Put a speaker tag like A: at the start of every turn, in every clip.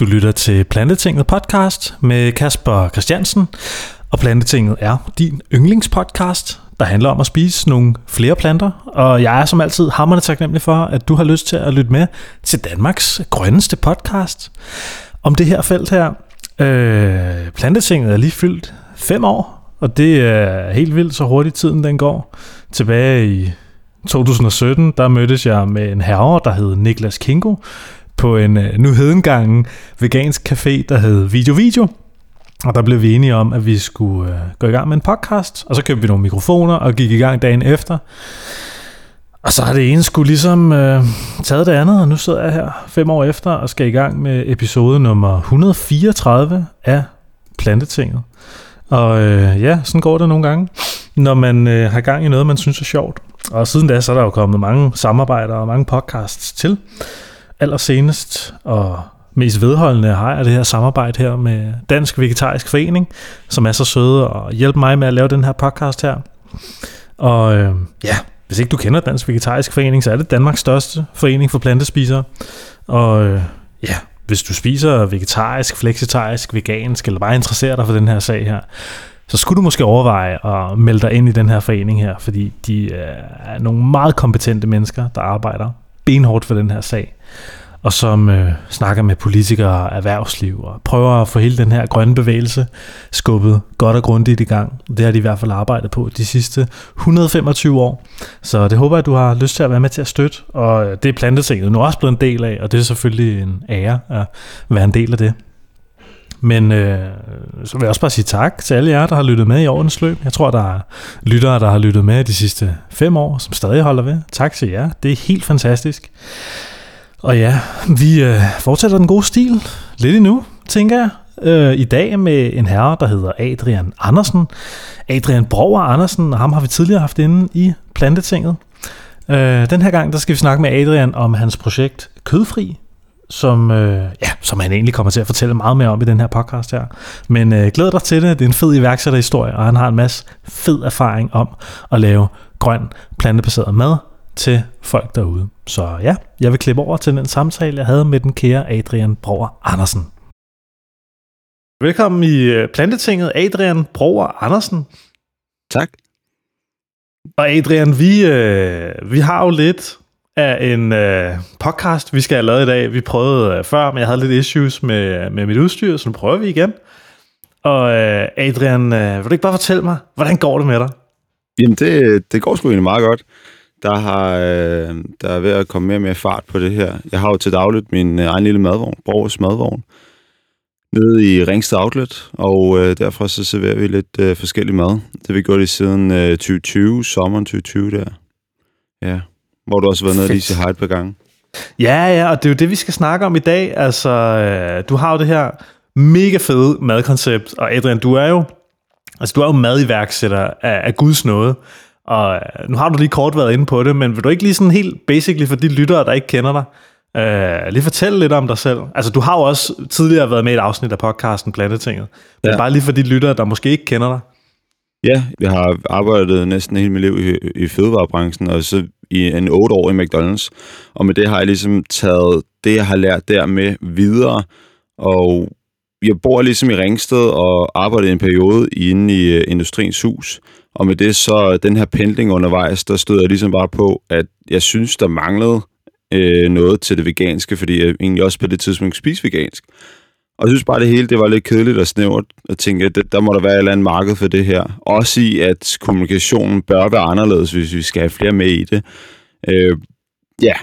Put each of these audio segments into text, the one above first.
A: Du lytter til Plantetinget podcast med Kasper Christiansen, og Plantetinget er din yndlingspodcast, der handler om at spise nogle flere planter, og jeg er som altid hammerne taknemmelig for, at du har lyst til at lytte med til Danmarks grønneste podcast om det her felt her. Øh, Plantetinget er lige fyldt fem år, og det er helt vildt så hurtigt tiden den går. Tilbage i 2017, der mødtes jeg med en herre, der hed Niklas Kingo, på en øh, nu hedengangen vegansk café, der hed Video Video. Og der blev vi enige om, at vi skulle øh, gå i gang med en podcast, og så købte vi nogle mikrofoner og gik i gang dagen efter. Og så har det ene skulle ligesom øh, taget det andet, og nu sidder jeg her fem år efter og skal i gang med episode nummer 134 af Plantetinget. Og øh, ja, sådan går det nogle gange, når man øh, har gang i noget, man synes er sjovt. Og siden da, så er der jo kommet mange samarbejder og mange podcasts til allersenest og mest vedholdende har jeg det her samarbejde her med Dansk Vegetarisk Forening, som er så søde og hjælper mig med at lave den her podcast her. Og øh, ja, hvis ikke du kender Dansk Vegetarisk Forening, så er det Danmarks største forening for plantespisere. Og øh, ja, hvis du spiser vegetarisk, fleksitarisk, vegansk, eller bare interesserer dig for den her sag her, så skulle du måske overveje at melde dig ind i den her forening her, fordi de øh, er nogle meget kompetente mennesker, der arbejder benhårdt for den her sag, og som øh, snakker med politikere og erhvervsliv, og prøver at få hele den her grønne bevægelse skubbet godt og grundigt i gang. Det har de i hvert fald arbejdet på de sidste 125 år. Så det håber jeg, at du har lyst til at være med til at støtte, og øh, det er plantetinget nu også blevet en del af, og det er selvfølgelig en ære at være en del af det. Men øh, så vil jeg også bare sige tak til alle jer, der har lyttet med i årens løb. Jeg tror, der er lyttere, der har lyttet med de sidste fem år, som stadig holder ved. Tak til jer. Det er helt fantastisk. Og ja, vi øh, fortsætter den gode stil lidt endnu, tænker jeg. Øh, I dag med en herre, der hedder Adrian Andersen. Adrian Broer Andersen, og ham har vi tidligere haft inde i Plantetinget. Øh, den her gang, der skal vi snakke med Adrian om hans projekt Kødfri, som, øh, ja, som han egentlig kommer til at fortælle meget mere om i den her podcast her. Men øh, glæd dig til det. Det er en fed iværksætterhistorie, og han har en masse fed erfaring om at lave grøn, plantebaseret mad til folk derude. Så ja, jeg vil klippe over til den samtale, jeg havde med den kære Adrian Broer Andersen. Velkommen i øh, Plantetinget, Adrian Broer Andersen.
B: Tak.
A: Og Adrian, vi, øh, vi har jo lidt af en øh, podcast, vi skal have lavet i dag. Vi prøvede øh, før, men jeg havde lidt issues med, med mit udstyr, så nu prøver vi igen. Og øh, Adrian, øh, vil du ikke bare fortælle mig, hvordan går det med dig?
B: Jamen, det, det går sgu egentlig meget godt. Der, har, øh, der er ved at komme mere og mere fart på det her. Jeg har jo til dagligt min øh, egen lille madvogn, Borges madvogn, nede i Ringsted Outlet, og øh, derfor så serverer vi lidt øh, forskellig mad. Det har vi gjort i siden øh, 2020, sommeren 2020 der. Ja, hvor du også har været nede og lige sige hej et par gange.
A: Ja, ja, og det er jo det, vi skal snakke om i dag. Altså, øh, du har jo det her mega fede madkoncept, og Adrian, du er jo, altså, du er jo madiværksætter af, af Guds nåde. Og øh, nu har du lige kort været inde på det, men vil du ikke lige sådan helt basically for de lyttere, der ikke kender dig, øh, lige fortælle lidt om dig selv? Altså, du har jo også tidligere været med i et afsnit af podcasten Plantetinget, men ja. bare lige for de lyttere, der måske ikke kender dig.
B: Ja, jeg har arbejdet næsten hele mit liv i, i fødevarebranchen, og så i en otte år i McDonald's. Og med det har jeg ligesom taget det, jeg har lært der med videre. Og jeg bor ligesom i Ringsted og arbejder en periode inde i uh, Industriens Hus. Og med det så, øh, den her pendling undervejs, der stod jeg ligesom bare på, at jeg synes, der manglede øh, noget til det veganske, fordi jeg egentlig også på det tidspunkt spiste vegansk. Og jeg synes bare, det hele det var lidt kedeligt og snævert at tænke, at der må der være et eller andet marked for det her. Også i, at kommunikationen bør være anderledes, hvis vi skal have flere med i det. Øh, ja,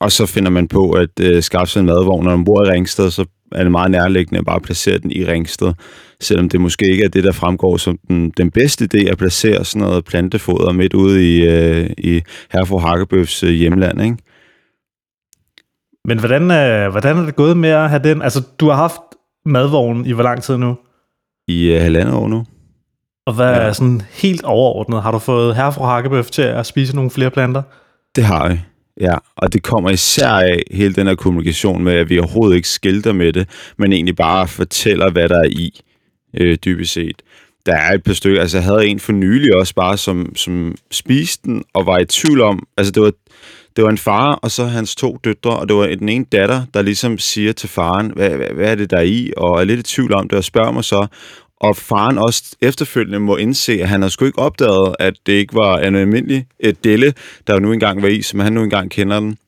B: og så finder man på at øh, skaffe sig en madvogn. Når man bor i Ringsted, så er det meget nærliggende at bare placere den i Ringsted. Selvom det måske ikke er det, der fremgår som den, den bedste idé at placere sådan noget plantefoder midt ude i, øh, i Herfru Hakkebøfs øh, hjemland, ikke?
A: Men hvordan, øh, hvordan er det gået med at have den? Altså, du har haft madvognen i hvor lang tid nu?
B: I uh, halvandet år nu.
A: Og hvad ja. er sådan helt overordnet? Har du fået herfra Hakkebøf til at spise nogle flere planter?
B: Det har jeg. Ja, og det kommer især af hele den her kommunikation med, at vi overhovedet ikke skilter med det, men egentlig bare fortæller, hvad der er i, øh, dybest set. Der er et par stykker, altså jeg havde en for nylig også bare, som, som spiste den, og var i tvivl om, altså det var, Det var en far, og så hans to døtre, og det var den ene datter, der ligesom siger til faren, hvad, hvad, hvad er det der er i, og er lidt i tvivl om det, og spørger mig så, og faren også efterfølgende må indse, at han har sgu ikke opdaget, at det ikke var en almindelig delle, der nu engang var i, som han nu engang kender den.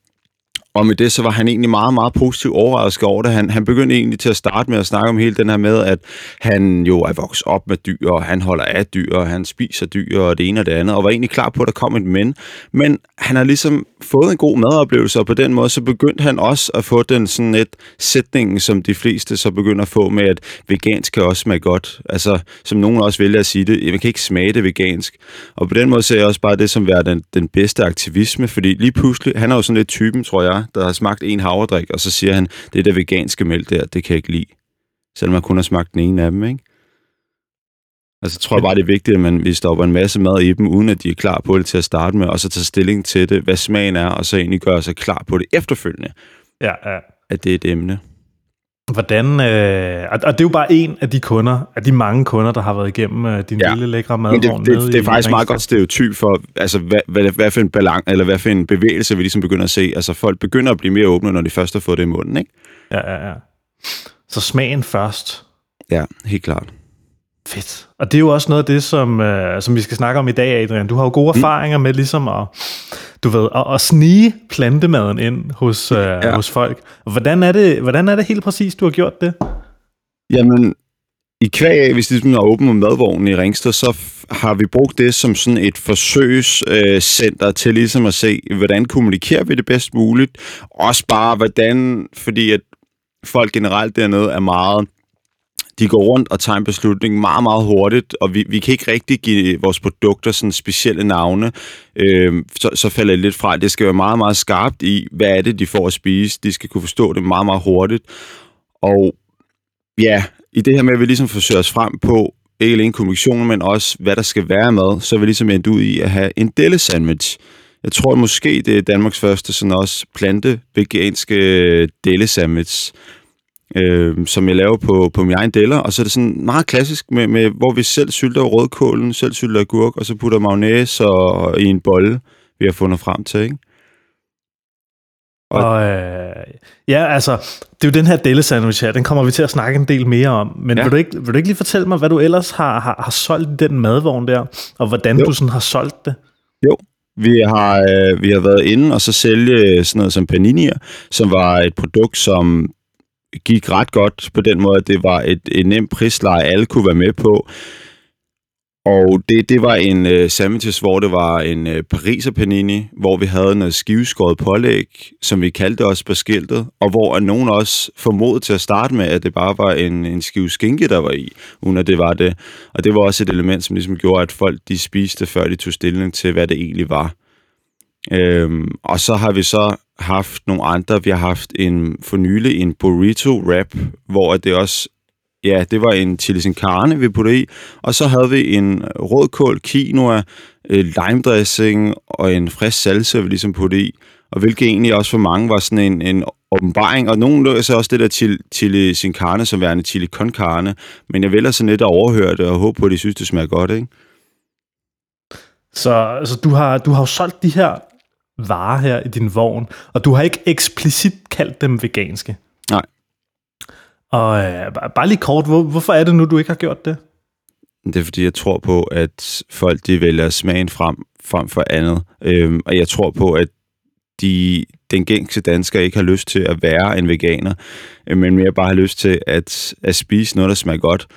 B: Og med det, så var han egentlig meget, meget positiv overrasket over det. Han, han begyndte egentlig til at starte med at snakke om hele den her med, at han jo er vokset op med dyr, og han holder af dyr, og han spiser dyr, og det ene og det andet, og var egentlig klar på, at der kom et men. Men han har ligesom fået en god madoplevelse, og på den måde, så begyndte han også at få den sådan et sætning, som de fleste så begynder at få med, at vegansk kan også smage godt. Altså, som nogen også vælger at sige det, man kan ikke smage det vegansk. Og på den måde ser jeg også bare det som være den, den bedste aktivisme, fordi lige pludselig, han er jo sådan lidt typen, tror jeg, der har smagt en havredrik, og så siger han, det er det veganske mælk der, det kan jeg ikke lide. Selvom man kun har smagt den ene af dem, ikke? Altså, jeg tror bare, det er vigtigt, at man, vi stopper en masse mad i dem, uden at de er klar på det til at starte med, og så tage stilling til det, hvad smagen er, og så egentlig gøre sig klar på det efterfølgende.
A: Ja, ja.
B: At det er et emne.
A: Hvordan, øh, og det er jo bare en af de kunder, af de mange kunder, der har været igennem øh, din ja. lille lækre madvogn.
B: Det, det, det, er faktisk meget godt stereotyp for, altså, hvad, hvad, hvad, for en balance, eller hvad for en bevægelse, vi ligesom begynder at se. Altså, folk begynder at blive mere åbne, når de først har fået det i munden, ikke?
A: Ja, ja, ja. Så smagen først.
B: Ja, helt klart.
A: Fedt. Og det er jo også noget af det, som, øh, som vi skal snakke om i dag, Adrian. Du har jo gode mm. erfaringer med ligesom at, du ved, at, at snige plantemaden ind hos, øh, ja. hos folk. Hvordan er, det, hvordan er det helt præcis, du har gjort det?
B: Jamen, i kvæg af, hvis det er åbent madvognen i Ringsted, så har vi brugt det som sådan et forsøgscenter øh, til ligesom at se, hvordan kommunikerer vi det bedst muligt. Også bare, hvordan, fordi at folk generelt dernede er meget de går rundt og tager en beslutning meget, meget hurtigt, og vi, vi kan ikke rigtig give vores produkter sådan specielle navne, øh, så, så falder det lidt fra. Det skal være meget, meget skarpt i, hvad er det, de får at spise. De skal kunne forstå det meget, meget hurtigt. Og ja, i det her med, at vi ligesom forsøger os frem på, ikke alene kommunikationen, men også, hvad der skal være med, så er vi ligesom endt ud i at have en delle sandwich. Jeg tror måske, det er Danmarks første sådan også plante-veganske delle sandwich øh, som jeg laver på, på min egen deller, og så er det sådan meget klassisk, med, med hvor vi selv sylter rødkålen, selv sylter agurk, og så putter mayonnaise og, i en bolle, vi har fundet frem til, ikke?
A: Og, og øh, ja, altså, det er jo den her delle sandwich her, den kommer vi til at snakke en del mere om. Men ja. vil, du ikke, vil du ikke lige fortælle mig, hvad du ellers har, har, har solgt i den madvogn der, og hvordan jo. du sådan har solgt det?
B: Jo, vi har, øh, vi har været inde og så sælge sådan noget som paninier, som var et produkt, som gik ret godt på den måde, at det var et, et nemt prisleje, alle kunne være med på. Og det, det var en øh, sandwiches, hvor det var en øh, pariser panini, hvor vi havde noget skiveskåret pålæg, som vi kaldte os på skiltet, og hvor nogen også formodede til at starte med, at det bare var en, en skive skinke, der var i, uden at det var det. Og det var også et element, som ligesom gjorde, at folk de spiste, før de tog stilling til, hvad det egentlig var. Øhm, og så har vi så haft nogle andre. Vi har haft en for nylig en burrito wrap, hvor det også ja, det var en chili sin carne, vi puttede i. Og så havde vi en rødkål, quinoa, øh, lime dressing og en frisk salsa, vi ligesom puttede i. Og hvilket egentlig også for mange var sådan en, en åbenbaring. Og nogen så også det der chili, chili sin carne som værende chili con carne. Men jeg vælger sådan lidt at overhøre det og håbe på, at de synes, det smager godt, ikke?
A: Så altså, du, har, du har jo solgt de her varer her i din vogn, og du har ikke eksplicit kaldt dem veganske.
B: Nej.
A: Og øh, bare lige kort, hvor, hvorfor er det nu, du ikke har gjort det?
B: Det er fordi, jeg tror på, at folk de vælger smagen frem, frem for andet. Øhm, og jeg tror på, at de, den gængse dansker ikke har lyst til at være en veganer, øh, men mere bare har lyst til at, at spise noget, der smager godt.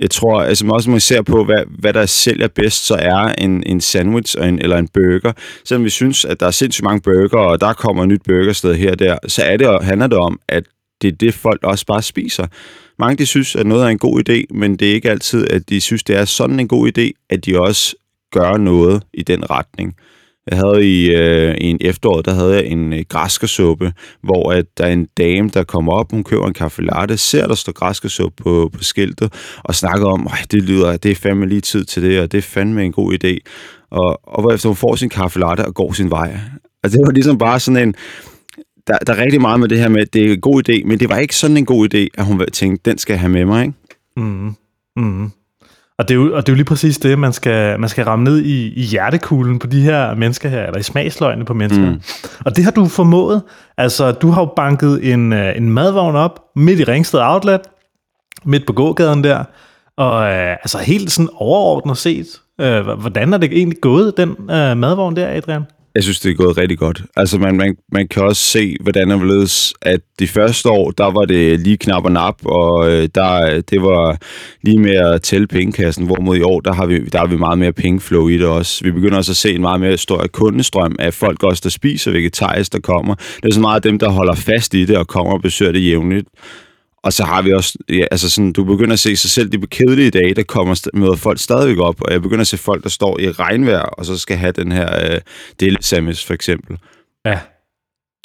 B: Jeg tror, altså også når man ser på, hvad, hvad der sælger bedst, så er en, en sandwich og en, eller en burger. Selvom vi synes, at der er sindssygt mange burger, og der kommer et nyt burgersted her og der, så er det, handler det om, at det er det, folk også bare spiser. Mange de synes, at noget er en god idé, men det er ikke altid, at de synes, det er sådan en god idé, at de også gør noget i den retning. Jeg havde i, øh, i en efterår, der havde jeg en øh, græskersuppe, hvor at der er en dame, der kommer op, hun køber en kaffe latte, ser der står græskersuppe på, på skiltet, og snakker om, at det lyder, det er fandme lige tid til det, og det er fandme en god idé. Og, og hvorefter hun får sin kaffe latte og går sin vej. Altså det var ligesom bare sådan en, der, der er rigtig meget med det her med, at det er en god idé, men det var ikke sådan en god idé, at hun tænkte, den skal jeg have med mig, ikke?
A: Mm. Mm. Og det, er jo, og det er jo lige præcis det, man skal, man skal ramme ned i, i hjertekuglen på de her mennesker her, eller i smagsløgene på mennesker. Mm. Og det har du formået. Altså, du har jo banket en, øh, en madvogn op midt i Ringsted Outlet, midt på gågaden der, og øh, altså helt sådan overordnet set, øh, hvordan er det egentlig gået, den øh, madvogn der, Adrian?
B: Jeg synes, det er gået rigtig godt. Altså, man, man, man kan også se, hvordan det ledes, at de første år, der var det lige knap og nap, og øh, der, det var lige med at tælle pengekassen, hvorimod i år, der har vi, der har vi meget mere pengeflow i det også. Vi begynder også at se en meget mere stor kundestrøm af folk også, der spiser vegetarisk, der kommer. Det er så meget af dem, der holder fast i det og kommer og besøger det jævnligt. Og så har vi også, ja, altså sådan, du begynder at se sig selv de kedelige dage, der kommer møder folk stadigvæk op, og jeg begynder at se folk, der står i regnvejr, og så skal have den her øh, dele sandwich, for eksempel.
A: Ja.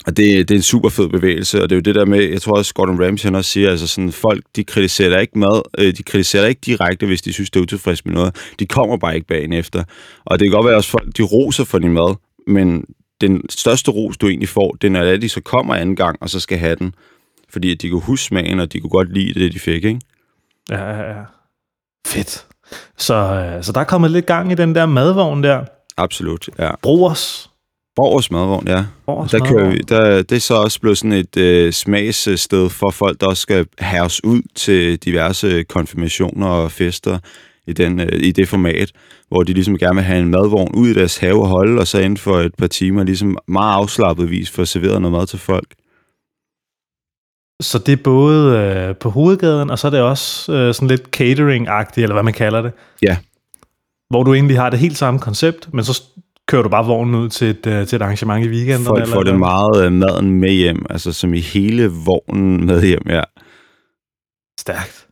B: Og det, det er en super fed bevægelse, og det er jo det der med, jeg tror også Gordon Ramsay han også siger, altså sådan, folk, de kritiserer ikke mad, øh, de kritiserer ikke direkte, hvis de synes, det er utilfreds med noget. De kommer bare ikke bagen efter. Og det kan godt være også folk, de roser for din mad, men den største ros, du egentlig får, det er, når de så kommer anden gang, og så skal have den fordi de kunne huske smagen, og de kunne godt lide det, de fik, ikke?
A: Ja, ja, ja. Fedt. Så, øh, så der er kommet lidt gang i den der madvogn der.
B: Absolut, ja.
A: Brugers.
B: Borgers madvogn, ja.
A: Borgers
B: der
A: madvogn.
B: kører vi, der, det er så også blevet sådan et øh, smagssted for folk, der også skal os ud til diverse konfirmationer og fester i, den, øh, i det format, hvor de ligesom gerne vil have en madvogn ud i deres have og holde, og så inden for et par timer ligesom meget afslappet vis for at servere noget mad til folk.
A: Så det er både øh, på hovedgaden, og så er det også øh, sådan lidt catering-agtigt, eller hvad man kalder det.
B: Ja.
A: Hvor du egentlig har det helt samme koncept, men så kører du bare vognen ud til et, øh, til et arrangement i weekenden.
B: Folk får det meget øh, maden med hjem, altså som i hele vognen med hjem, ja.
A: Stærkt.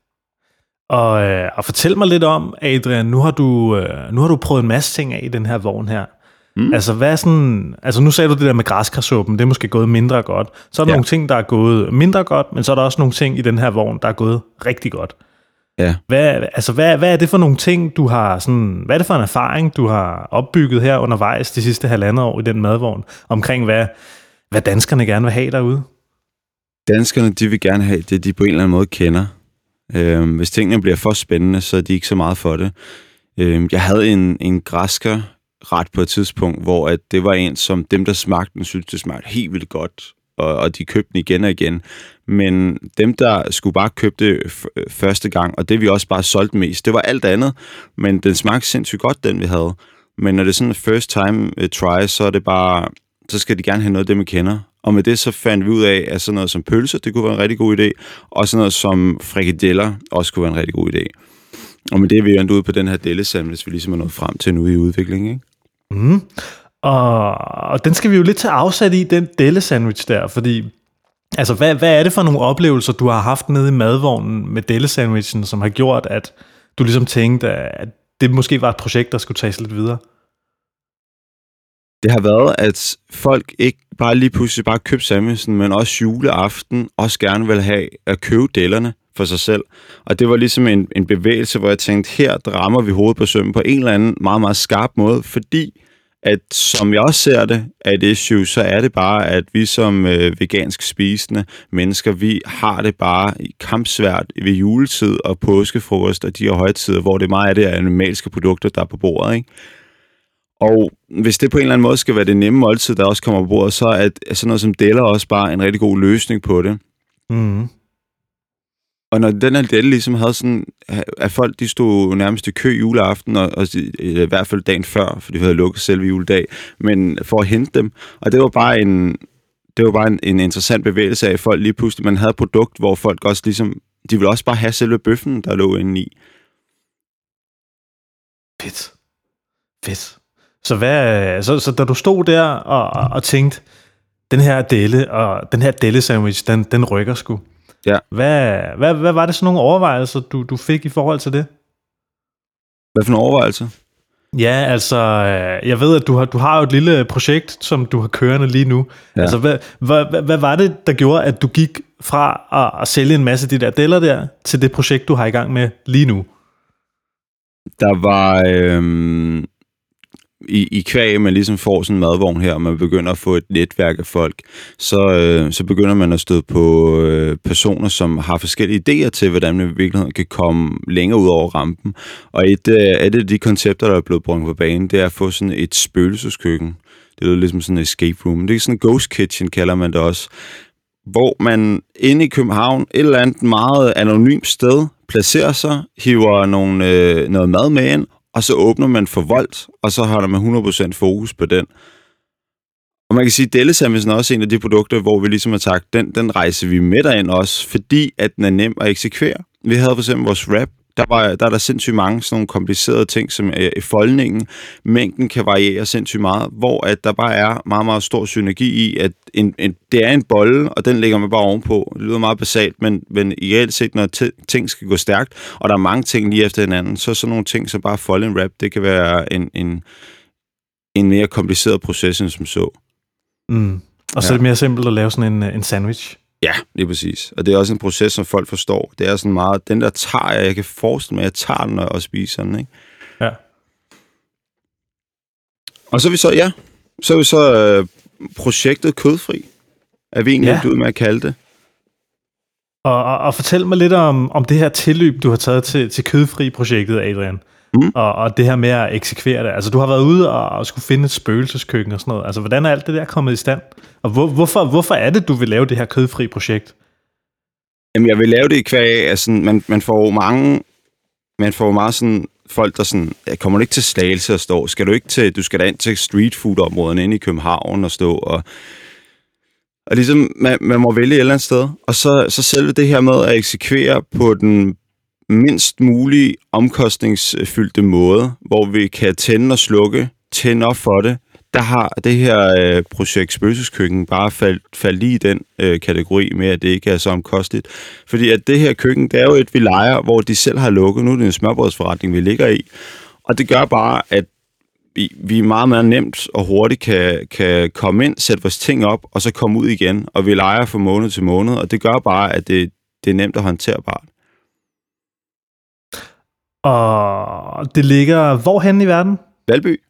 A: Og, øh, og fortæl mig lidt om, Adrian, nu har, du, øh, nu har du prøvet en masse ting af i den her vogn her. Mm. Altså, hvad sådan, altså nu sagde du det der med græskarsuppen, det er måske gået mindre godt. Så er der ja. nogle ting, der er gået mindre godt, men så er der også nogle ting i den her vogn, der er gået rigtig godt.
B: Ja.
A: Hvad, altså, hvad, hvad er det for nogle ting, du har sådan, hvad er det for en erfaring, du har opbygget her undervejs de sidste halvandet år i den madvogn, omkring hvad, hvad danskerne gerne vil have derude?
B: Danskerne, de vil gerne have det, de på en eller anden måde kender. Øhm, hvis tingene bliver for spændende, så er de ikke så meget for det. Øhm, jeg havde en, en græsker ret på et tidspunkt, hvor at det var en, som dem, der smagte den, synes det smagte helt vildt godt, og, og de købte den igen og igen. Men dem, der skulle bare købe det første gang, og det vi også bare solgte mest, det var alt andet, men den smagte sindssygt godt, den vi havde. Men når det er sådan en first time eh, try, så er det bare, så skal de gerne have noget af det, man kender. Og med det så fandt vi ud af, at sådan noget som pølser, det kunne være en rigtig god idé, og sådan noget som frikadeller også kunne være en rigtig god idé. Og med det er vi endt ud på den her dellesandwich, vi ligesom er nået frem til nu i udviklingen, ikke?
A: Mm. Og, og den skal vi jo lidt tage afsat i, den delle sandwich der, fordi altså, hvad, hvad er det for nogle oplevelser, du har haft nede i madvognen med delle sandwichen, som har gjort, at du ligesom tænkte, at det måske var et projekt, der skulle tages lidt videre?
B: Det har været, at folk ikke bare lige pludselig bare købte sandwichen, men også juleaften også gerne vil have at købe dellerne for sig selv. Og det var ligesom en, en bevægelse, hvor jeg tænkte, her rammer vi hovedet på sømmen på en eller anden meget, meget skarp måde, fordi at som jeg også ser det af et issue, så er det bare, at vi som øh, vegansk spisende mennesker, vi har det bare kampsvært ved juletid og påskefrokost og de her højtider, hvor det meget er det animalske produkter, der er på bordet. Ikke? Og hvis det på en eller anden måde skal være det nemme måltid, der også kommer på bordet, så er sådan noget som deler også bare en rigtig god løsning på det.
A: Mm.
B: Og når den her del ligesom havde sådan, at folk de stod nærmest i kø juleaften, og, og i hvert fald dagen før, for de havde lukket selve juledag, men for at hente dem. Og det var bare en, det var bare en, en interessant bevægelse af, at folk lige pludselig, man havde et produkt, hvor folk også ligesom, de ville også bare have selve bøffen, der lå inde i.
A: Fedt. Fedt. Så, hvad, så, så da du stod der og, og tænkte, den her delle, og den her delle sandwich, den, den rykker sgu.
B: Ja.
A: Hvad, hvad, hvad var det sådan nogle overvejelser, du, du fik i forhold til det?
B: Hvad for nogle overvejelser?
A: Ja, altså, øh, jeg ved, at du har, du har jo et lille projekt, som du har kørende lige nu. Ja. Altså, hvad, hvad, hvad, hvad var det, der gjorde, at du gik fra at, at sælge en masse af de der deller der, til det projekt, du har i gang med lige nu?
B: Der var... Øhm, i, i kvæg, man ligesom får sådan en madvogn her, og man begynder at få et netværk af folk, så, øh, så begynder man at støde på øh, personer, som har forskellige idéer til, hvordan man i virkeligheden kan komme længere ud over rampen. Og et, øh, et af de koncepter, der er blevet brugt på banen, det er at få sådan et spøgelseskøkken. Det lyder ligesom sådan en escape room. Det er sådan en ghost kitchen, kalder man det også. Hvor man inde i København, et eller andet meget anonymt sted, placerer sig, hiver nogle, øh, noget mad med ind, og så åbner man for voldt, og så har man 100% fokus på den. Og man kan sige, at Delle er også en af de produkter, hvor vi ligesom har sagt, den, den rejser vi med derind også, fordi at den er nem at eksekvere. Vi havde for eksempel vores rap, der, var, der er der sindssygt mange sådan nogle komplicerede ting, som er i foldningen. Mængden kan variere sindssygt meget, hvor at der bare er meget, meget stor synergi i, at en, en, det er en bolle, og den lægger man bare ovenpå. Det lyder meget basalt, men, men i reelt set, når ting skal gå stærkt, og der er mange ting lige efter hinanden, så sådan nogle ting som bare folde en wrap, det kan være en, en, en mere kompliceret proces end som så.
A: Mm. Og så ja. er det mere simpelt at lave sådan en, en sandwich.
B: Ja, lige præcis. Og det er også en proces, som folk forstår. Det er sådan meget, den der tager jeg, jeg kan forestille mig, at jeg tager den, jeg spiser den, ikke?
A: Ja.
B: Og så er vi så, ja, så er vi så øh, projektet Kødfri, er vi egentlig ja. ud med at kalde det.
A: Og, og, og fortæl mig lidt om, om det her tilløb, du har taget til, til Kødfri-projektet, Adrian. Mm. Og, og det her med at eksekvere det. Altså, du har været ude og, og skulle finde et spøgelseskøkken og sådan noget. Altså, hvordan er alt det der kommet i stand? Og hvor, hvorfor, hvorfor er det, du vil lave det her kødfri projekt?
B: Jamen, jeg vil lave det i kvæg af sådan, man, man får mange, man får meget sådan, folk, der sådan, jeg kommer ikke til Slagelse at stå, skal du ikke til, du skal da ind til street food områderne inde i København og stå, og, og ligesom, man, man må vælge et eller andet sted, og så, så selve det her med at eksekvere på den mindst mulige omkostningsfyldte måde, hvor vi kan tænde og slukke, tænde op for det, der har det her øh, projekt Spøgelseskøkken bare faldt, faldt lige i den øh, kategori med, at det ikke er så omkostigt. Fordi at det her køkken, det er jo et, vi leger, hvor de selv har lukket. Nu er det en smørbrødsforretning, vi ligger i. Og det gør bare, at vi, vi meget, meget nemt og hurtigt kan, kan komme ind, sætte vores ting op, og så komme ud igen. Og vi leger fra måned til måned, og det gør bare, at det, det er nemt og håndterbart.
A: Og det ligger hvorhen i verden?
B: Valby.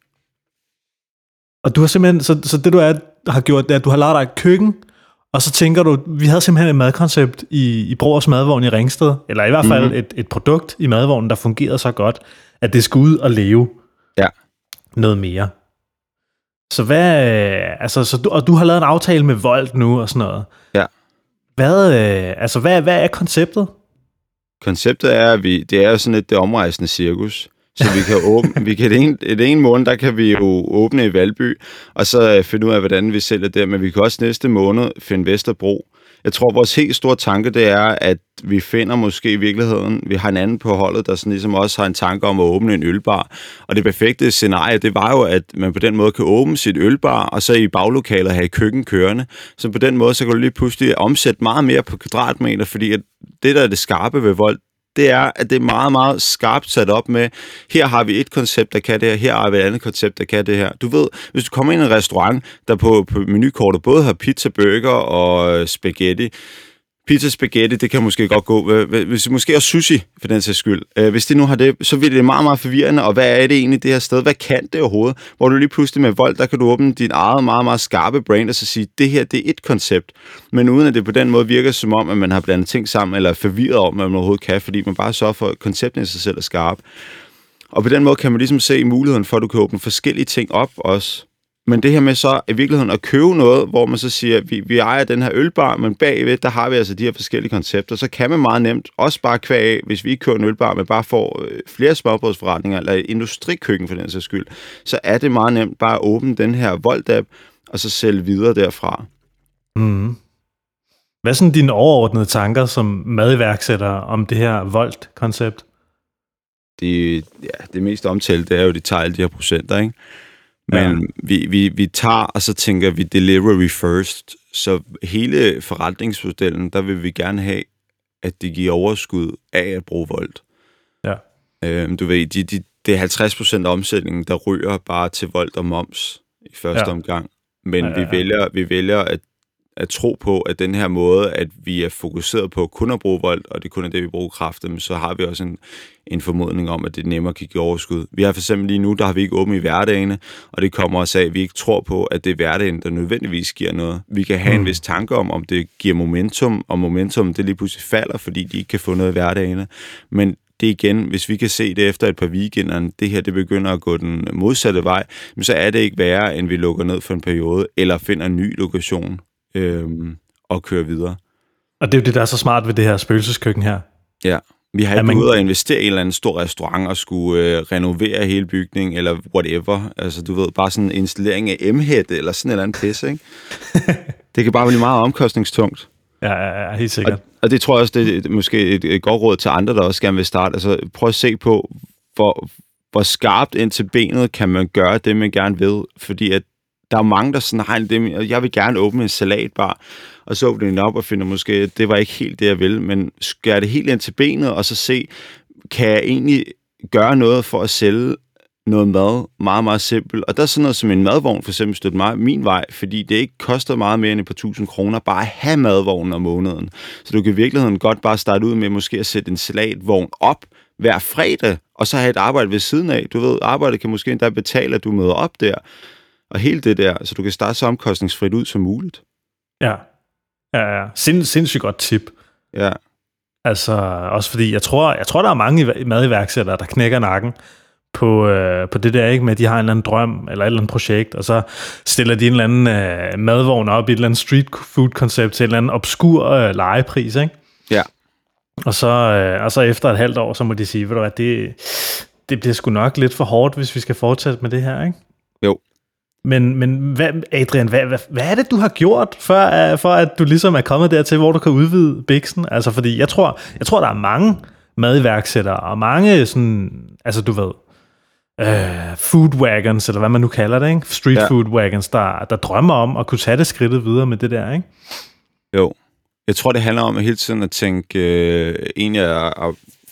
A: Og du har simpelthen, så, så det du er, har gjort, det er, at du har lavet dig et køkken, og så tænker du, vi havde simpelthen et madkoncept i, i Brogers Madvogn i Ringsted, eller i hvert fald mm-hmm. et, et produkt i madvognen, der fungerede så godt, at det skulle ud og leve
B: ja.
A: noget mere. Så hvad, altså, så du, og du har lavet en aftale med Volt nu og sådan noget.
B: Ja.
A: Hvad, altså, hvad, hvad er konceptet?
B: Konceptet er, at vi, det er sådan et det omrejsende cirkus. Så vi kan åbne, vi kan det ene, det ene måned, der kan vi jo åbne i Valby, og så øh, finde ud af, hvordan vi sælger der. Men vi kan også næste måned finde Vesterbro. Jeg tror, vores helt store tanke, det er, at vi finder måske i virkeligheden, vi har en anden på holdet, der sådan ligesom også har en tanke om at åbne en ølbar. Og det perfekte scenarie, det var jo, at man på den måde kan åbne sit ølbar, og så i baglokalet have køkken kørende. Så på den måde, så kan du lige pludselig omsætte meget mere på kvadratmeter, fordi at det, der er det skarpe ved vold, det er, at det er meget, meget skarpt sat op med, her har vi et koncept, der kan det her, her har vi et andet koncept, der kan det her. Du ved, hvis du kommer ind i en restaurant, der på, på menukortet både har pizza, burger og øh, spaghetti, Pizza spaghetti, det kan måske godt gå. Hvis måske er sushi, for den sags skyld. Øh, hvis det nu har det, så bliver det meget, meget forvirrende. Og hvad er det egentlig, det her sted? Hvad kan det overhovedet? Hvor du lige pludselig med vold, der kan du åbne din eget meget, meget skarpe brand og så sige, det her, det er et koncept. Men uden at det på den måde virker som om, at man har blandet ting sammen, eller er forvirret om, hvad man overhovedet kan, fordi man bare sørger for, at konceptet i sig selv er skarp. Og på den måde kan man ligesom se muligheden for, at du kan åbne forskellige ting op også. Men det her med så i virkeligheden at købe noget, hvor man så siger, at vi, vi ejer den her ølbar, men bagved, der har vi altså de her forskellige koncepter, så kan man meget nemt også bare kvæge, hvis vi ikke kører en ølbar, men bare får øh, flere småbrødsforretninger, eller industrikøkken for den sags skyld, så er det meget nemt bare at åbne den her Volt-app, og så sælge videre derfra.
A: Mm. Hvad er sådan dine overordnede tanker som madiværksætter om det her Volt-koncept?
B: Det, ja, det mest omtalte, det er jo, at de tager alle de her procenter, ikke? Men ja. vi, vi, vi tager, og så tænker vi delivery first. Så hele forretningsmodellen, der vil vi gerne have, at det giver overskud af at bruge Volt.
A: Ja.
B: Øhm, du ved, de, de, det er 50% af omsætningen, der ryger bare til Volt og moms i første ja. omgang. Men ja, ja, ja. Vi, vælger, vi vælger at, at tro på, at den her måde, at vi er fokuseret på kun at bruge vold, og det kun er det, vi bruger kræfter, så har vi også en, en formodning om, at det nemmere kan give overskud. Vi har for eksempel lige nu, der har vi ikke åbent i hverdagene, og det kommer også af, at vi ikke tror på, at det er hverdagen, der nødvendigvis giver noget. Vi kan have mm. en vis tanke om, om det giver momentum, og momentum det lige pludselig falder, fordi de ikke kan få noget i hverdagene. Men det igen, hvis vi kan se det efter et par weekender, det her det begynder at gå den modsatte vej, så er det ikke værre, end vi lukker ned for en periode, eller finder en ny lokation øhm, og kører videre.
A: Og det er jo det, der er så smart ved det her spøgelseskøkken her.
B: Ja, vi har ikke man... at investere i en eller anden stor restaurant og skulle øh, renovere hele bygningen, eller whatever. Altså, du ved, bare sådan en installering af m eller sådan en eller anden pisse, ikke? det kan bare blive meget omkostningstungt.
A: Ja, ja, ja helt sikkert.
B: Og, og det tror jeg også, det er måske et, et godt råd til andre, der også gerne vil starte. Altså, prøv at se på, hvor, hvor skarpt ind til benet kan man gøre det, man gerne vil. Fordi at der er mange, der sådan har det, jeg vil gerne åbne en salatbar, og så åbner den op og finder måske, at det var ikke helt det, jeg ville, men skære det helt ind til benet, og så se, kan jeg egentlig gøre noget for at sælge noget mad meget, meget simpelt. Og der er sådan noget som en madvogn for eksempel støtte mig min vej, fordi det ikke koster meget mere end et par tusind kroner bare at have madvognen om måneden. Så du kan i virkeligheden godt bare starte ud med måske at sætte en salatvogn op hver fredag, og så have et arbejde ved siden af. Du ved, arbejdet kan måske endda betale, at du møder op der. Og helt det der, så du kan starte så omkostningsfrit ud som muligt.
A: Ja, ja, ja. Sind, sindssygt godt tip.
B: Ja.
A: Altså, også fordi, jeg tror, jeg tror der er mange madiværksættere, der knækker nakken på, øh, på det der, ikke? med at de har en eller anden drøm eller et eller andet projekt, og så stiller de en eller anden øh, madvogn op i et eller andet street food koncept til en eller anden obskur øh, legepris, ikke?
B: Ja.
A: Og så, øh, og så efter et halvt år, så må de sige, ved du hvad, det, det bliver sgu nok lidt for hårdt, hvis vi skal fortsætte med det her, ikke?
B: Jo.
A: Men, men hvad, Adrian, hvad, hvad, hvad er det, du har gjort, for, uh, for at du ligesom er kommet dertil, hvor du kan udvide biksen? Altså, fordi jeg tror, jeg tror der er mange madiværksættere, og mange sådan, altså du ved, uh, food wagons, eller hvad man nu kalder det, ikke? street ja. food wagons, der, der drømmer om at kunne tage det skridtet videre med det der, ikke?
B: Jo. Jeg tror, det handler om hele tiden at tænke, øh, en, jeg,